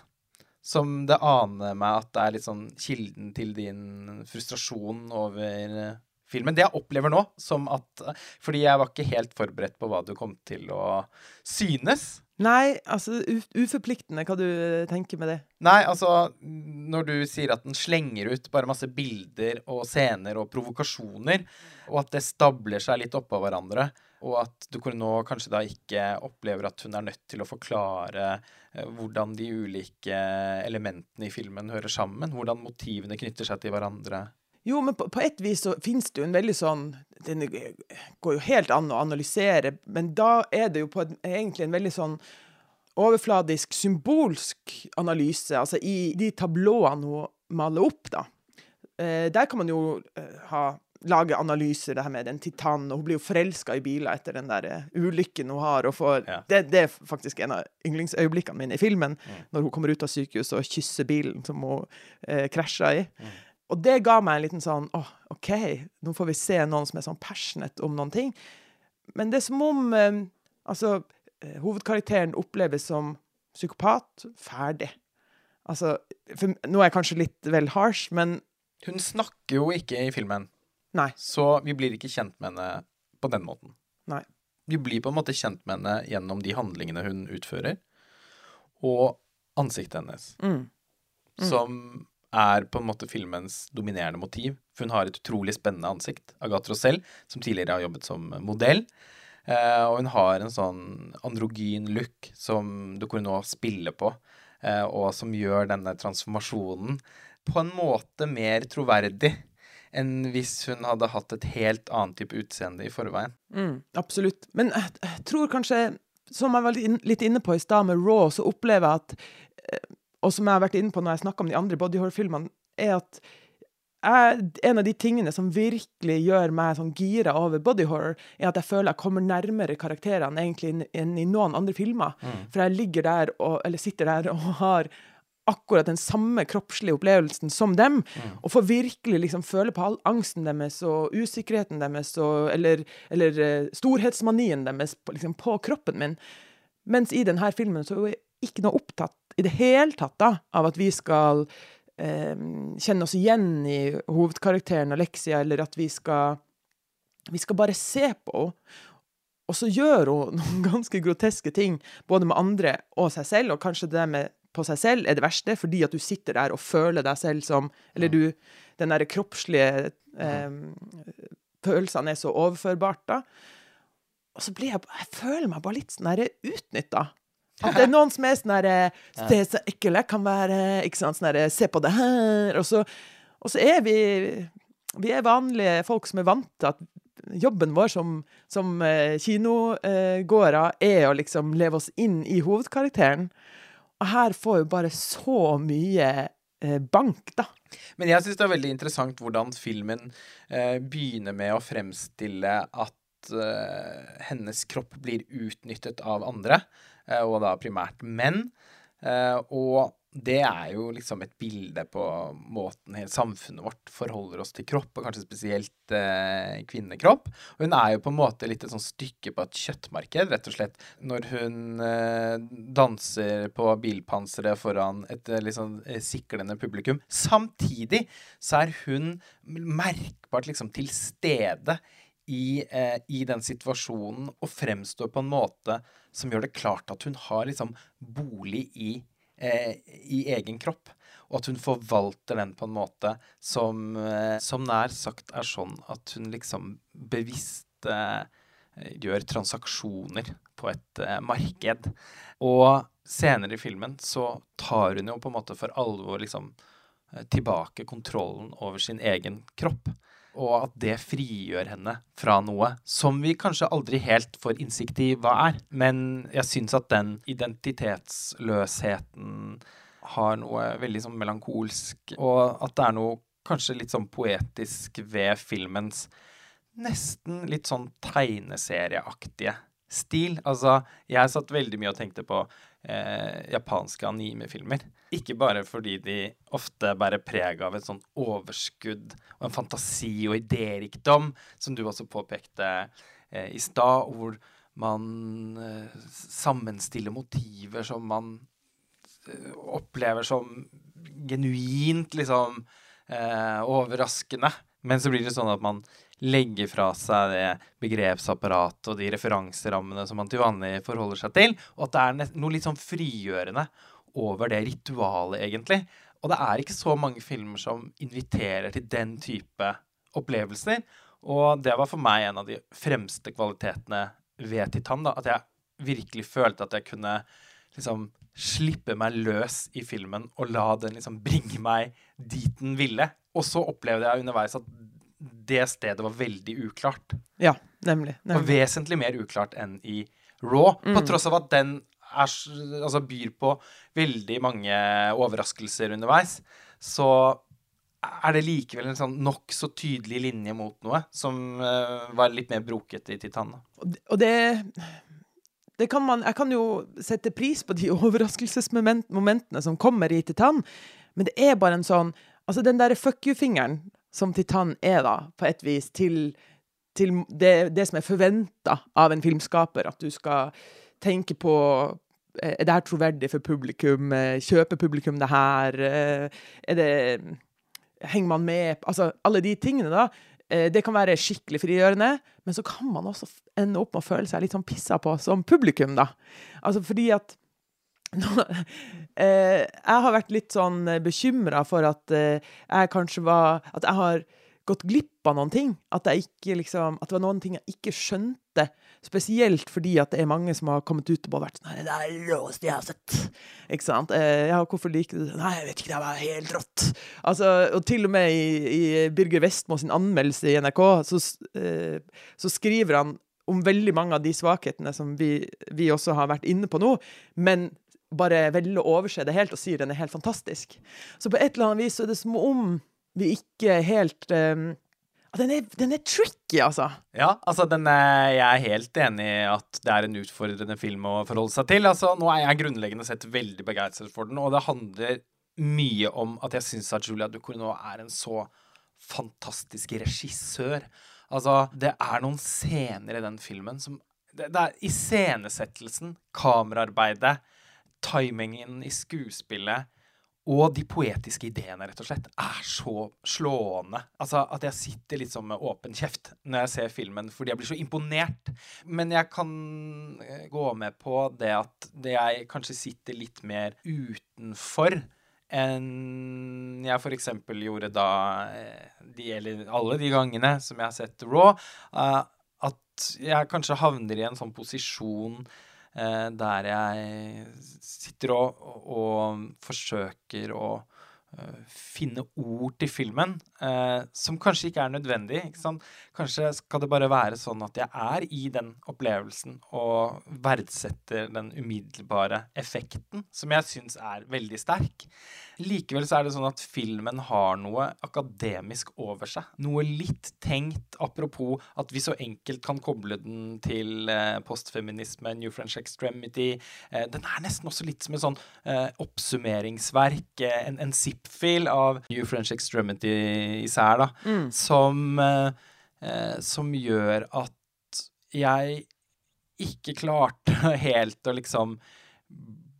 Som det aner meg at det er litt sånn kilden til din frustrasjon over eh, filmen. Det jeg opplever nå, som at Fordi jeg var ikke helt forberedt på hva du kom til å synes. Nei, altså uforpliktende, hva du tenker med det? Nei, altså Når du sier at den slenger ut bare masse bilder og scener og provokasjoner, og at det stabler seg litt oppå hverandre, og at du nå kanskje da ikke opplever at hun er nødt til å forklare eh, hvordan de ulike elementene i filmen hører sammen, hvordan motivene knytter seg til hverandre. Jo, men på, på et vis så finnes det jo en veldig sånn Den går jo helt an å analysere, men da er det jo på en, egentlig en veldig sånn overfladisk, symbolsk analyse. Altså i de tablåene hun maler opp, da. Eh, der kan man jo eh, ha lage analyser, det her med den titanen, og hun blir jo forelska i biler etter den der eh, ulykken hun har, får Ja. det, det er faktisk en av yndlingsøyeblikkene mine i filmen, når hun kommer ut av sykehuset og kysser bilen som hun eh, krasja i. Og det ga meg en liten sånn åh, OK, nå får vi se noen som er sånn passionate om noen ting. Men det er som om eh, altså, eh, hovedkarakteren oppleves som psykopat. Ferdig. Altså, for, nå er jeg kanskje litt vel harsh, men Hun snakker jo ikke i filmen, nei. så vi blir ikke kjent med henne på den måten. Nei. Vi blir på en måte kjent med henne gjennom de handlingene hun utfører, og ansiktet hennes. Mm. som er på en måte filmens dominerende motiv. For hun har et utrolig spennende ansikt. Agathe Rosell, som tidligere har jobbet som modell. Eh, og hun har en sånn androgyn look som Ducournau spiller på, eh, og som gjør denne transformasjonen på en måte mer troverdig enn hvis hun hadde hatt et helt annet type utseende i forveien. Mm, absolutt. Men jeg, tror kanskje, som jeg var litt inne på i stad med Raw, så opplever jeg at eh, Og som jeg har vært inne på når jeg snakker om de andre body horror-filmene, er at jeg, en av de tingene som virkelig gjør meg sånn gira over body horror, er at jeg føler jeg kommer nærmere karakterene egentlig enn- i noen andre filmer. For jeg ligger der og, eller sitter der og har akkurat den samme kroppslige opplevelsen som dem, og får virkelig liksom føle på all angsten deres og usikkerheten deres, og, eller, eller eh, storhetsmanien deres på, liksom, på kroppen min. Mens i denne filmen så er ikke noe opptatt i det hele tatt da, av at vi skal eh, kjenne oss igjen i hovedkarakteren Alexia, eller at vi skal Vi skal bare se på henne. Og så gjør hun [LAUGHS] noen ganske groteske ting, både med andre og seg selv, og kanskje det med på seg selv er det verste, fordi at du sitter der og føler deg selv som Eller du Den derre kroppslige eh, Følelsene er så overførbart, da. Og så blir jeg Jeg føler meg bare litt sånn utnytta. At det er noen som er sånn derre Se så ekkel jeg kan være. Ikke sant? Sånn derre Se på det her. Og så, og så er vi Vi er vanlige folk som er vant til at jobben vår som, som eh, kinogåere er å liksom leve oss inn i hovedkarakteren. Her får jo bare så mye eh, bank, da. Men jeg syns det er veldig interessant hvordan filmen eh, begynner med å fremstille at eh, hennes kropp blir utnyttet av andre, eh, og da primært menn. Eh, og det er jo liksom et bilde på måten hele samfunnet vårt forholder oss til kropp, og kanskje spesielt eh, kvinnekropp. Og hun er jo på en måte litt et sånn stykke på et kjøttmarked, rett og slett. Når hun eh, danser på bilpanseret foran et eh, siklende publikum. Samtidig så er hun merkbart liksom til stede i, eh, i den situasjonen og fremstår på en måte som gjør det klart at hun har liksom bolig i, eh, i egen kropp. Og at hun forvalter den på en måte som, eh, som nær sagt er sånn at hun liksom bevisst eh, gjør transaksjoner på et eh, marked. Og senere i filmen så tar hun jo på en måte for alvor liksom eh, tilbake kontrollen over sin egen kropp. Og at det frigjør henne fra noe som vi kanskje aldri helt får innsikt i hva er. Men jeg syns at den identitetsløsheten har noe veldig sånn melankolsk, og at det er noe kanskje litt sånn poetisk ved filmens nesten litt sånn tegneserieaktige stil. Altså, jeg satt veldig mye og tenkte på eh, japanske animefilmer. Ikke bare fordi de ofte bærer preg av et sånn overskudd og en fantasi og idérikdom, som du også påpekte eh, i stad, hvor man eh, sammenstiller motiver som man eh, opplever som genuint liksom eh, overraskende. Men så blir det sånn at man legge fra seg det begrepsapparatet og de referanserammene som man til vanlig forholder seg til, og at det er noe litt sånn frigjørende over det ritualet, egentlig. Og det er ikke så mange filmer som inviterer til den type opplevelser. Og det var for meg en av de fremste kvalitetene ved Titan. da, At jeg virkelig følte at jeg kunne liksom slippe meg løs i filmen og la den liksom bringe meg dit den ville. Og så opplevde jeg underveis at det stedet var veldig uklart. Ja, nemlig. nemlig. Og vesentlig mer uklart enn i Raw, mm. på tross av at den er, altså byr på veldig mange overraskelser underveis. Så er det likevel en sånn nokså tydelig linje mot noe som uh, var litt mer brokete i Titan. Og det, det kan man, Jeg kan jo sette pris på de [LAUGHS] overraskelsesmomentene som kommer i Titan, men det er bare en sånn Altså, den derre fuck you-fingeren som Titan er, da, på et vis, til, til det, det, som er forventa av en filmskaper. At du skal tenke på eh, Er det her troverdig for publikum? Eh, kjøper publikum det her? Eh, er det Henger man med Altså, alle de tingene, da. Det kan være skikkelig frigjørende, men så kan man også ende opp med å føle seg litt sånn pissa på som publikum, da. Altså fordi at [LAUGHS] eh, jeg har vært litt sånn eh, bekymra for at eh, jeg kanskje var At jeg har gått glipp av noen ting. At, ikke, liksom, at det var noen ting jeg ikke skjønte. Spesielt fordi at det er mange som har kommet ut og vært sånn 'Det er det jeg har sett.' Ikke sant? Eh, ja, hvorfor liker du det? Nei, jeg vet ikke, det var helt rått. Altså, og til og med i, i Birger Vestmo sin anmeldelse i NRK, så, eh, så skriver han om veldig mange av de svakhetene som vi, vi også har vært inne på nå, men bare velger å overse det helt og sier den er helt fantastisk. Så på et eller annet vis så er det som om vi ikke helt um, den er, den er, tricky, altså. Ja, altså er, jeg er helt enig i at det er en utfordrende film å forholde seg til. Altså, nå er jeg grunnleggende sett veldig begeistret for den, og det handler mye om at jeg syns at Julia Ducournau er en så fantastisk regissør. Altså, det er noen scener i den filmen som Det, det er iscenesettelsen, kameraarbeidet, timingen i skuespillet og de poetiske ideene, rett og slett, er så slående. Altså At jeg sitter litt sånn med åpen kjeft når jeg ser filmen, fordi jeg blir så imponert. Men jeg kan eh, gå med på det at jeg kanskje sitter litt mer utenfor enn jeg f.eks. gjorde da eh, de, eller alle de gangene som jeg har sett Raw. Uh, at jeg kanskje havner i en sånn posisjon eh, der jeg sitter og, og forsøker å finne ord til filmen eh, som kanskje ikke er nødvendig. Ikke kanskje skal det bare være sånn at jeg er i den opplevelsen og verdsetter den umiddelbare effekten, som jeg syns er veldig sterk. Likevel så er det sånn at filmen har noe akademisk over seg. Noe litt tenkt, apropos at vi så enkelt kan koble den til eh, postfeminisme, New French Extremity. Eh, den er nesten også litt som et sånn eh, oppsummeringsverk, eh, en, en zip-fil av New French Extremity især, da, mm. som, eh, eh, som gjør at jeg ikke klarte [LAUGHS] helt å liksom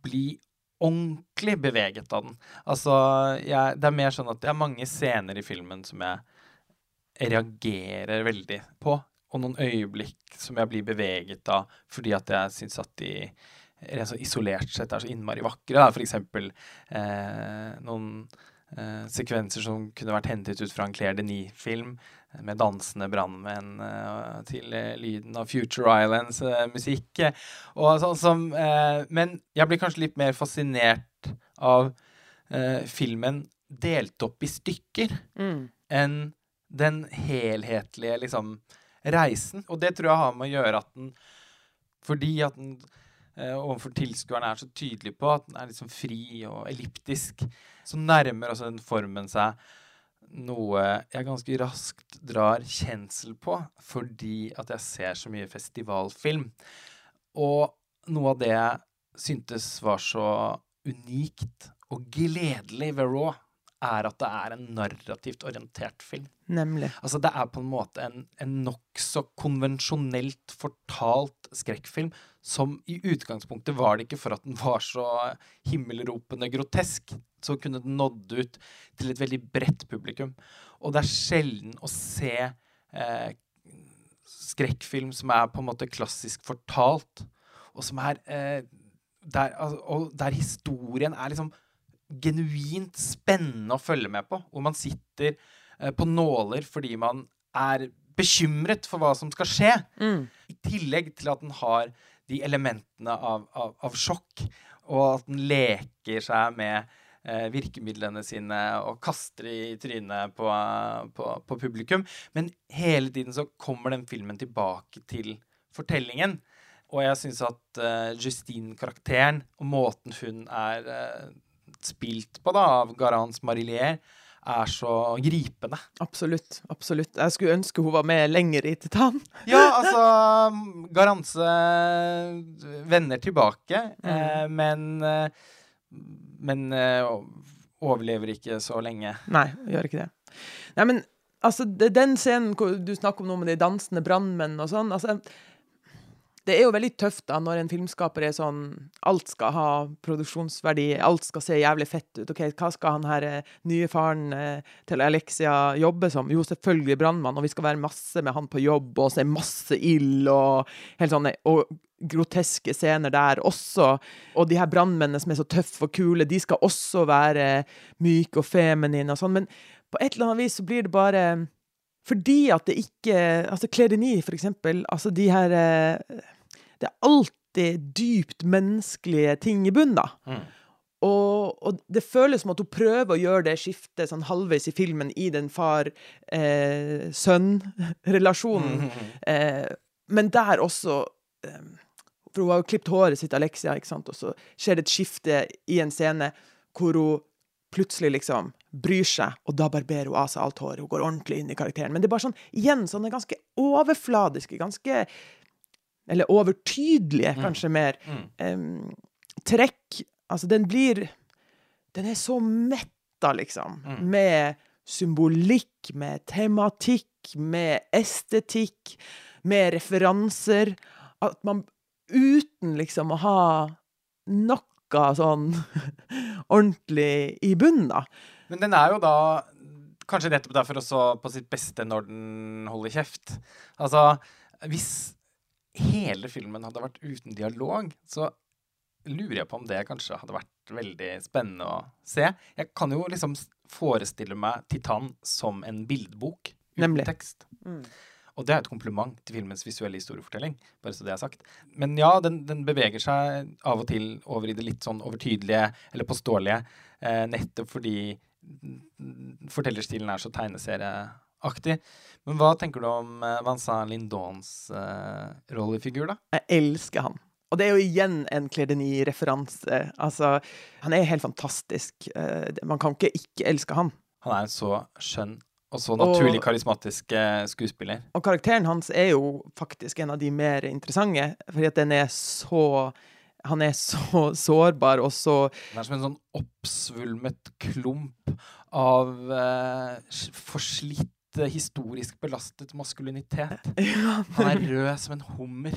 bli ordentlig beveget av den. Altså, jeg, det er mer sånn at det er mange scener i filmen som jeg reagerer veldig på. og noen øyeblikk som jeg blir beveget av fordi at jeg syns at de isolert sett er så innmari vakre. Da. For eksempel eh, noen eh, sekvenser som kunne vært hentet ut fra en Claire Denis-film, med dansende brannmenn eh, til uh, lyden av Future Islands uh, musikk. og sånn som Men jeg blir kanskje litt mer fascinert av filmen delt opp i stykker mm. enn den helhetlige liksom reisen. Og det tror jeg har med å gjøre at den Fordi at den overfor tilskueren er så tydelig på at den er liksom fri og elliptisk, så nærmer altså den formen seg noe jeg ganske raskt drar kjensel på fordi at jeg ser så mye festivalfilm. Og noe av det jeg syntes var så unikt og gledelig ved Raw, er at det er en narrativt orientert film. Nemlig. Altså Det er på en måte en, en nokså konvensjonelt fortalt skrekkfilm som i utgangspunktet var det ikke for at den var så himmelropende grotesk så kunne den nådd ut til et veldig bredt publikum. Og det er sjelden å se eh, skrekkfilm som er på en måte klassisk fortalt, og som er eh, der, altså, og der historien er liksom genuint spennende å følge med på. Hvor man sitter eh, på nåler fordi man er bekymret for hva som skal skje. Mm. I tillegg til at den har de elementene av, av, av sjokk, og at den leker seg med eh, virkemidlene sine og kaster i trynet på, på, på, publikum. Men hele tiden så kommer den filmen tilbake til fortellingen. Og jeg syns at uh, Justine-karakteren og måten hun er uh, spilt på da, av Garance Marillier, er så gripende. Absolutt. absolutt. Jeg skulle ønske hun var med lenger i Titan. [LAUGHS] ja, altså Garance vender tilbake, mm. eh, men eh, men uh, overlever ikke så lenge. Nei, gjør ikke det. Nei, men altså, den scenen hvor du snakker om noe med de dansende brannmenn og sånn altså, det er jo veldig tøft da når en filmskaper er sånn Alt skal ha produksjonsverdi, alt skal se jævlig fett ut. OK, hva skal han her eh, nye faren eh, til Alexia jobbe som? Jo, selvfølgelig brannmann, og vi skal være masse med han på jobb, og se masse ild og helt sånn Og groteske scener der også. Og de her brannmennene som er så tøffe og kule, de skal også være myke og feminine og sånn. Men på et eller annet vis så blir det bare fordi at det ikke Altså Kledini, for eksempel. Altså de her eh, Det er alltid dypt menneskelige ting i bunnen, da. Mm. Og, og, det føles som at hun prøver å gjøre det skiftet sånn halvveis i filmen i den far-sønn-relasjonen. Eh, mm. eh, men der også eh, for hun har jo klippet håret sitt, Alexia, ikke sant? og så skjer det et skifte i en scene hvor hun plutselig liksom bryr seg, og da barberer hun av seg alt håret. Hun går ordentlig inn i karakteren. Men det er bare sånn, igjen, sånne ganske overfladiske, ganske Eller overtydelige, mm. kanskje mer. Um, trekk Altså, den blir Den er så metta, liksom, mm. med symbolikk, med tematikk, med estetikk, med referanser. At man uten liksom å ha noe sånn [LAUGHS] ordentlig i bunnen, da. Men den er jo da kanskje nettopp derfor også på sitt beste når den holder kjeft. Altså, hvis hele filmen hadde vært uten dialog, så lurer jeg på om det kanskje hadde vært veldig spennende å se. Jeg kan jo liksom forestille meg Titan som en bildbok uten Nemlig. tekst. Mm. Og det er et kompliment til filmens visuelle historiefortelling. bare så det er sagt. Men ja, den, den beveger seg av og til over i det litt sånn overtydelige eller påståelige, eh, nettopp fordi fortellerstilen er så tegneserieaktig. Men hva tenker du om eh, Vincent Lindons uh, rollefigur, da? Jeg elsker han. Og det er jo igjen en Clédeny-referanse. Altså, han er helt fantastisk. Uh, man kan ikke ikke elske han. Han er en så skjønn og så naturlig karismatisk skuespiller. Og karakteren hans er jo faktisk en av de mer interessante, fordi at den er så han er så sårbar og så Han er som en sånn oppsvulmet klump av eh, forslitt, historisk belastet maskulinitet. [LAUGHS] Han er rød som en hummer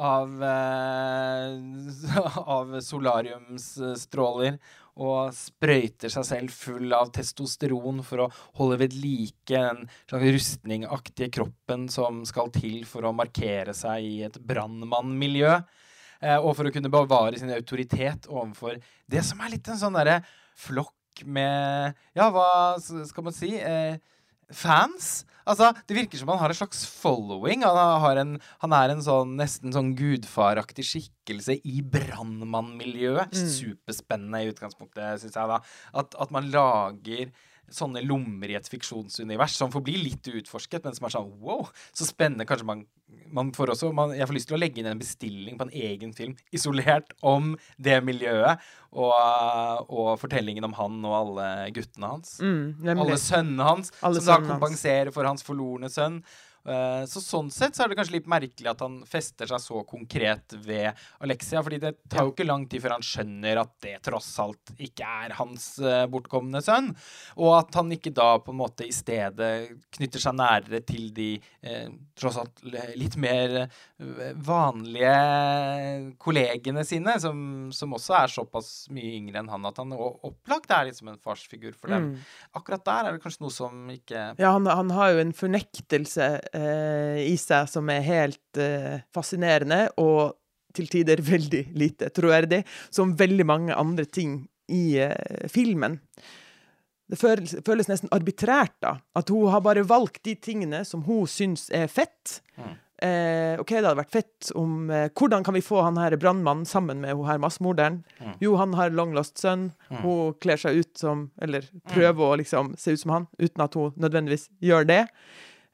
av, uh, [LAUGHS] av solariumsstråler og sprøyter seg selv full av testosteron for å holde ved like den slags rustningaktige kroppen som skal til for å markere seg i et brannmannmiljø. Eh, og for å kunne bevare sin autoritet overfor det som er litt en sånn derre flokk med Ja, hva skal man si? Eh, fans. Altså, Det virker som han har en slags following. Han, en, han er en sånn nesten sånn gudfaraktig skikkelse i brannmannmiljøet. Mm. Superspennende i utgangspunktet, syns jeg. da. At, at man lager sånne lommer i et fiksjonsunivers som får bli litt utforsket, men som er sånn wow, så spennende. Kanskje man, man får også man, Jeg får lyst til å legge inn en bestilling på en egen film isolert om det miljøet. Og, og fortellingen om han og alle guttene hans. Mm, alle sønnene hans, alle som da kompenserer for hans forlorne sønn. Eh, så sånn sett så er det kanskje litt merkelig at han fester seg så konkret ved Alexia. fordi det tar jo ikke lang tid før han skjønner at det tross alt ikke er hans uh, bortkomne sønn. Og at han ikke da på en måte i stedet knytter seg nærere til de eh, tross alt litt mer vanlige kollegene sine, som, som, også er såpass mye yngre enn han at han opplagt er litt som en farsfigur for dem. Mm. Akkurat der er det kanskje noe som ikke Ja, han, han har jo en fornektelse eh, i seg som er helt eh, fascinerende, og til tider [LAUGHS] veldig lite troverdig, som veldig mange andre ting i eh, filmen. Det føles, føles, nesten arbitrært, da. At hun har bare valgt de tingene som hun syns er fett. Mm. Eh, OK, det hadde vært fett om eh, Hvordan kan vi få han her brannmannen sammen med hun her massemorderen? Mm. Jo, han har long lost sønn. Mm. Hun kler seg ut som Eller prøver mm. å liksom se ut som han, uten at hun nødvendigvis gjør det.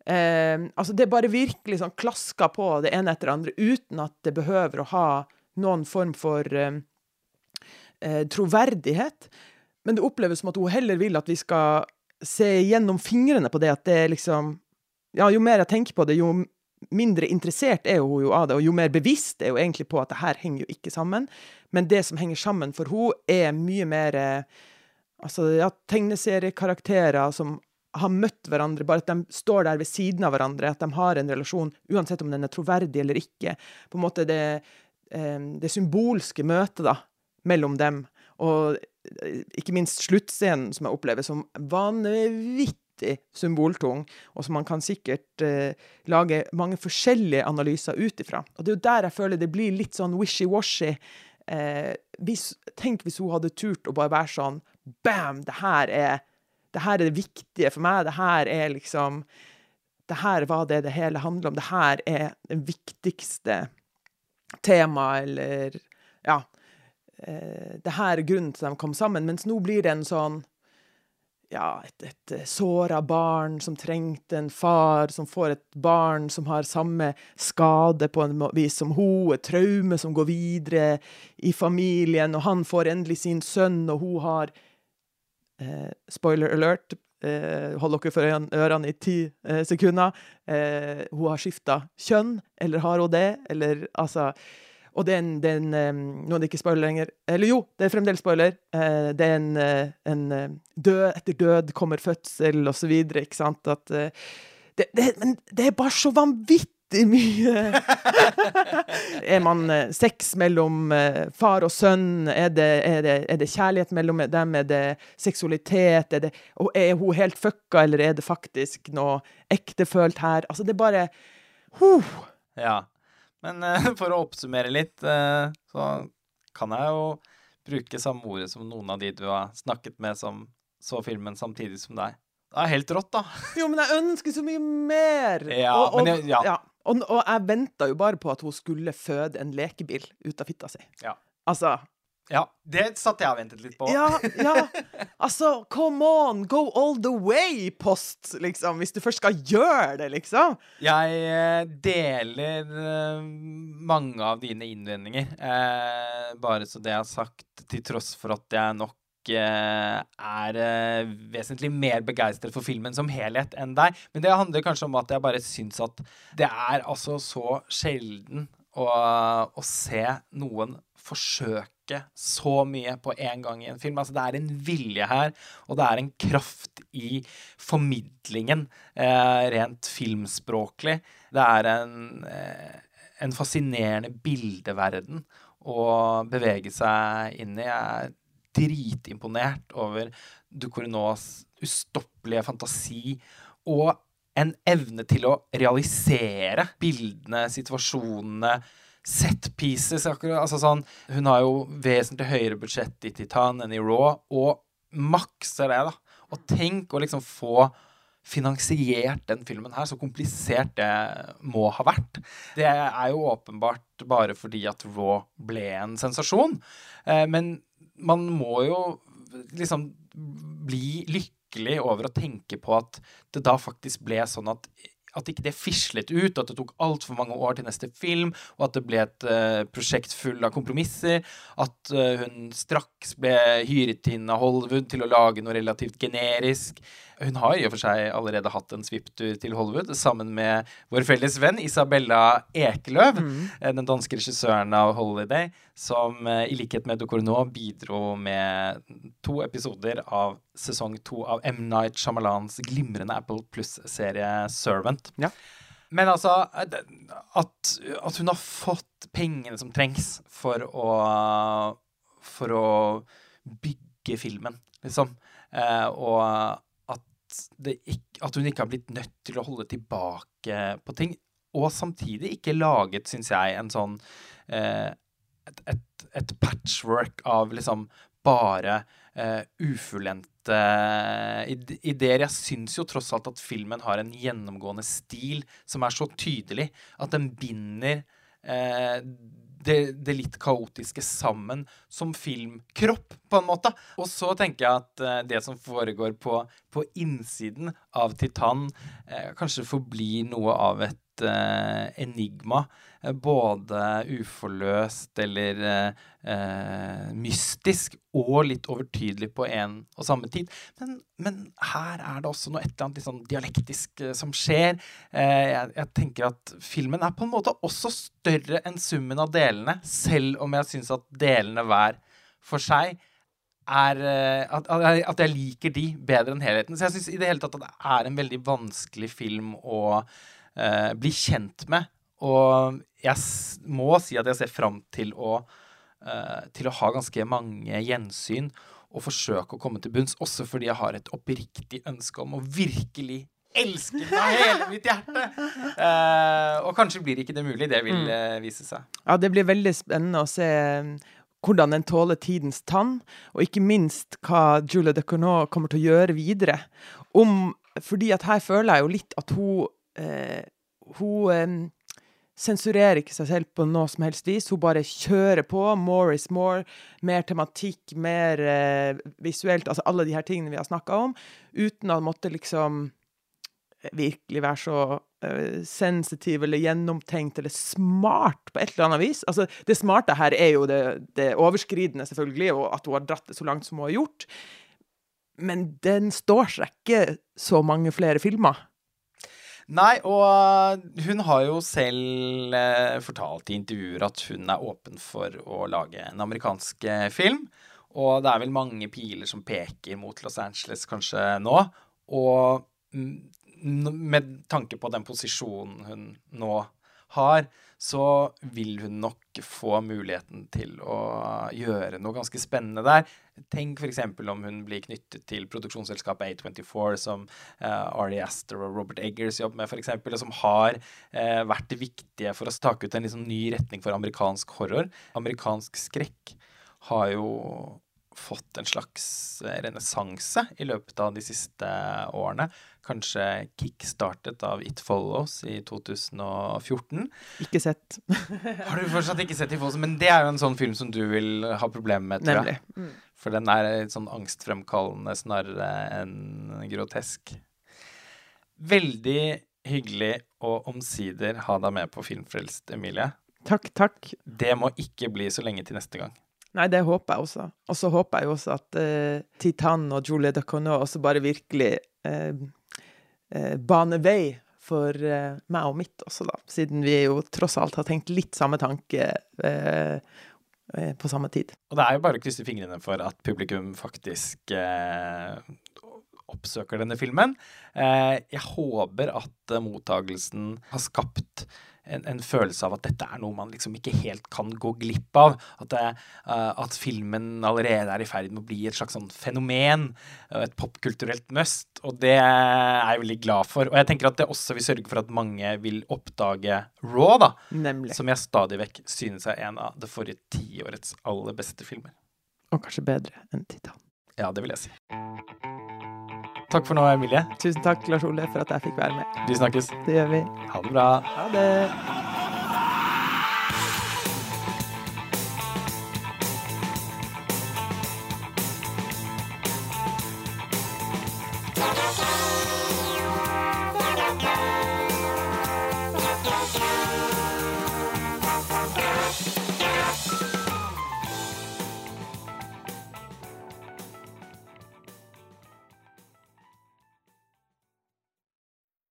Eh, altså, det bare virkelig sånn klasker på det ene etter det andre, uten at det behøver å ha noen form for eh, eh, troverdighet. Men det oppleves som at hun heller vil at vi skal se gjennom fingrene på det, at det liksom Ja, jo mer jeg tenker på det, jo mindre interessert er hun jo av det, og jo mer bevisst er hun egentlig på at det her henger jo ikke sammen. Men det som henger sammen for hun er mye mer eh, Altså, ja, tegneseriekarakterer som har møtt hverandre, bare at de står der ved siden av hverandre, at de har en relasjon, uansett om den er troverdig eller ikke. På en måte det, eh, det symbolske møtet da, mellom dem. Og eh, ikke minst sluttscenen, som jeg opplever som vanvittig symboltung, og som man kan sikkert eh, lage mange forskjellige analyser ut ifra. Og det er jo der jeg føler det blir litt sånn wishy-washy. Eh, tenk hvis hun hadde turt å bare være sånn Bam! Det her er det her er det viktige for meg. Det her er liksom Det her var det det hele handler om. Det her er det viktigste temaet, eller Ja. Eh, det her er grunnen til at de kom sammen. Mens nå blir det en sånn ja, et, et eh, såra barn som trengte en far, som får et barn som har samme skade på en vis som hun, et traume som går videre i familien, og han får endelig sin sønn, og hun har Eh, spoiler alert. Eh, hold dere for ørene i ti eh, sekunder. Eh, hun har skifta kjønn, eller har hun det? Eller altså Og det er en, Nå er det ikke spoiler lenger. Eller jo, det er fremdeles spoiler. Eh, det er en, eh, en, død etter død kommer fødsel, og så videre, ikke sant? At det, det, men det er bare så vanvittig vanvittig mye [LAUGHS] Er man eh, sex mellom eh, far og sønn? Er det, er, det, er det, kjærlighet mellom dem? Er det seksualitet? Er, det, er hun helt fucka, eller er det faktisk noe ektefølt her? Altså, det er bare huh. Ja. Men uh, for å oppsummere litt, uh, så kan jeg jo bruke samme ordet som noen av de du har snakket med som så filmen samtidig som deg. Det er helt rått, da. Jo, men jeg ønsker så mye mer! Ja, og, og, jeg, ja. ja. Og, og jeg venta jo bare på at hun skulle føde en lekebil ut av fitta si. Ja. Altså ja, det satt jeg og ventet litt på. Ja, ja. [LAUGHS] Altså, come on! Go all the way, Post! Liksom, hvis du først skal gjøre det, liksom. Jeg eh, deler eh, mange av dine innvendinger. Eh, bare så det har sagt, til tross for at jeg nok Er eh, vesentlig mer begeistret for filmen som helhet enn deg. Men det handler kanskje om at jeg bare syns at det er altså så sjelden å, å se noen forsøke så mye på en gang i en film. Altså, det er en vilje her, og det er en kraft i formidlingen, eh, rent filmspråklig. Det er en, eh, en fascinerende bildeverden å bevege seg inn i. Jeg dritimponert over Ducournau's ustoppelige fantasi og en evne til å realisere bildene, situasjonene, set pieces. Altså sånn, hun har jo vesentlig høyere budsjett i Titan enn i Raw, og makser det, da. Og tenk å liksom få finansiert den filmen her, så komplisert det må ha vært. Det er jo åpenbart bare fordi at Raw ble en sensasjon. Eh, men man må jo liksom bli lykkelig over å tenke på at det da faktisk ble sånn at at ikke det fislet ut, at det tok altfor mange år til neste film, og at det ble et uh, prosjekt full av kompromisser. At uh, hun straks ble hyret inn av Hollywood til å lage noe relativt generisk. Hun har i og for seg allerede hatt en svipptur til Hollywood sammen med vår felles venn Isabella Ekeløv, mm. Eh, den danske regissøren av Holiday, som uh, i likhet med Ducournau bidro med to episoder av sesong to av M. Night Shyamalans glimrende Apple Pluss-serie Servant. Ja. Men altså at, at, hun har fått pengene som trengs for å For å bygge filmen, liksom. Eh, og ikke, at hun ikke har blitt nødt til å holde tilbake på ting. Og samtidig ikke laget, syns jeg, en sånn eh, et, et, et, patchwork av liksom bare eh, ufullendte ideer. Jeg syns jo tross alt at filmen har en gjennomgående stil som er så tydelig at den binder eh, det, det, litt kaotiske sammen som filmkropp, på en måte. Og så tenker jeg at uh, det som foregår på, på innsiden av Titan, uh, kanskje forblir noe av et uh, enigma. både uforløst eller mystisk og litt overtydelig på en og samme tid. Men, men, her er det også noe et eller annet litt sånn dialektisk som skjer. Jeg, jeg tenker at filmen er på en måte også større enn summen av delene, selv om jeg syns at delene hver for seg er eh, at, at, jeg liker de bedre enn helheten. Så jeg syns i det hele tatt at det er en veldig vanskelig film å uh, bli kjent med. Og jeg må si at jeg ser fram til å, eh, til å ha ganske mange gjensyn og forsøke å komme til bunns, også fordi jeg har et oppriktig ønske om å virkelig elske den av hele mitt hjerte. Uh, og kanskje blir ikke det mulig. Det vil uh, vise seg. Ja, det blir veldig spennende å se hvordan den tåler tidens tann, og ikke minst hva Julie de Cournot kommer til å gjøre videre. Om, fordi at her føler jeg jo litt at hun eh, Hun eh, sensurerer ikke seg selv på noe som helst vis. Hun bare kjører på. More is more. Mer tematikk, mer eh, visuelt. Altså alle de her tingene vi har snakka om. Uten å måtte liksom virkelig være så sensitiv eller gjennomtenkt eller smart på et eller annet vis. Altså, det smarte her er jo det, det overskridende, selvfølgelig, og at hun har dratt det så langt som hun har gjort. Men den står seg ikke så mange flere filmer. Nei, og hun har jo selv eh, fortalt i intervjuer at hun er åpen for å lage en amerikansk eh, film. Og det er vel mange piler som peker mot Los Angeles kanskje nå. Og mm, med tanke på den posisjonen hun nå har, så vil hun nok få muligheten til å gjøre noe ganske spennende der. Tenk f.eks. om hun blir knyttet til produksjonsselskapet A24, som uh, Ari Aster og Robert Eggers jobber med, f.eks., og som har uh, vært viktige for å stake ut en liksom ny retning for amerikansk horror. Amerikansk skrekk har jo fått en slags eh, renessanse i løpet av de siste årene. Kanskje kickstartet av It Follows i 2014. Ikke sett. [LAUGHS] Har du fortsatt ikke sett It Follows? Men det er jo en sånn film som du vil ha problemer med, tror jeg. Mm. For den er sånn angstfremkallende snarere enn grotesk. Veldig hyggelig å omsider ha deg med på Filmfrelst, Emilie. Takk, takk. Det må ikke bli så lenge til neste gang. Nei, det håper jeg også. Og så håper jeg også at uh, Titan og Julie Ducournau også bare virkelig uh, uh, baner vei for uh, meg og mitt også, da. Siden vi jo tross alt har tenkt litt samme tanke på samme tid. Og det er jo bare å krysse fingrene for at publikum faktisk oppsøker denne filmen. jeg håper at mottagelsen har skapt en, en, følelse av at dette er noe man liksom ikke helt kan gå glipp av. At, det, uh, at filmen allerede er i ferd med å bli et slags sånn fenomen. Uh, et popkulturelt must. Og det er jeg veldig glad for. Og jeg tenker at det også vil sørge for at mange vil oppdage Raw, da. Nemlig. Som jeg stadig vekk synes er en av det forrige tiårets aller beste filmer. Og kanskje bedre enn Titan. Ja, det vil jeg si. Takk for nå, Emilie. Tusen takk, Lars Ole, for at jeg fikk være med. Vi snakkes. Det gjør vi. Ha det bra. Ha det.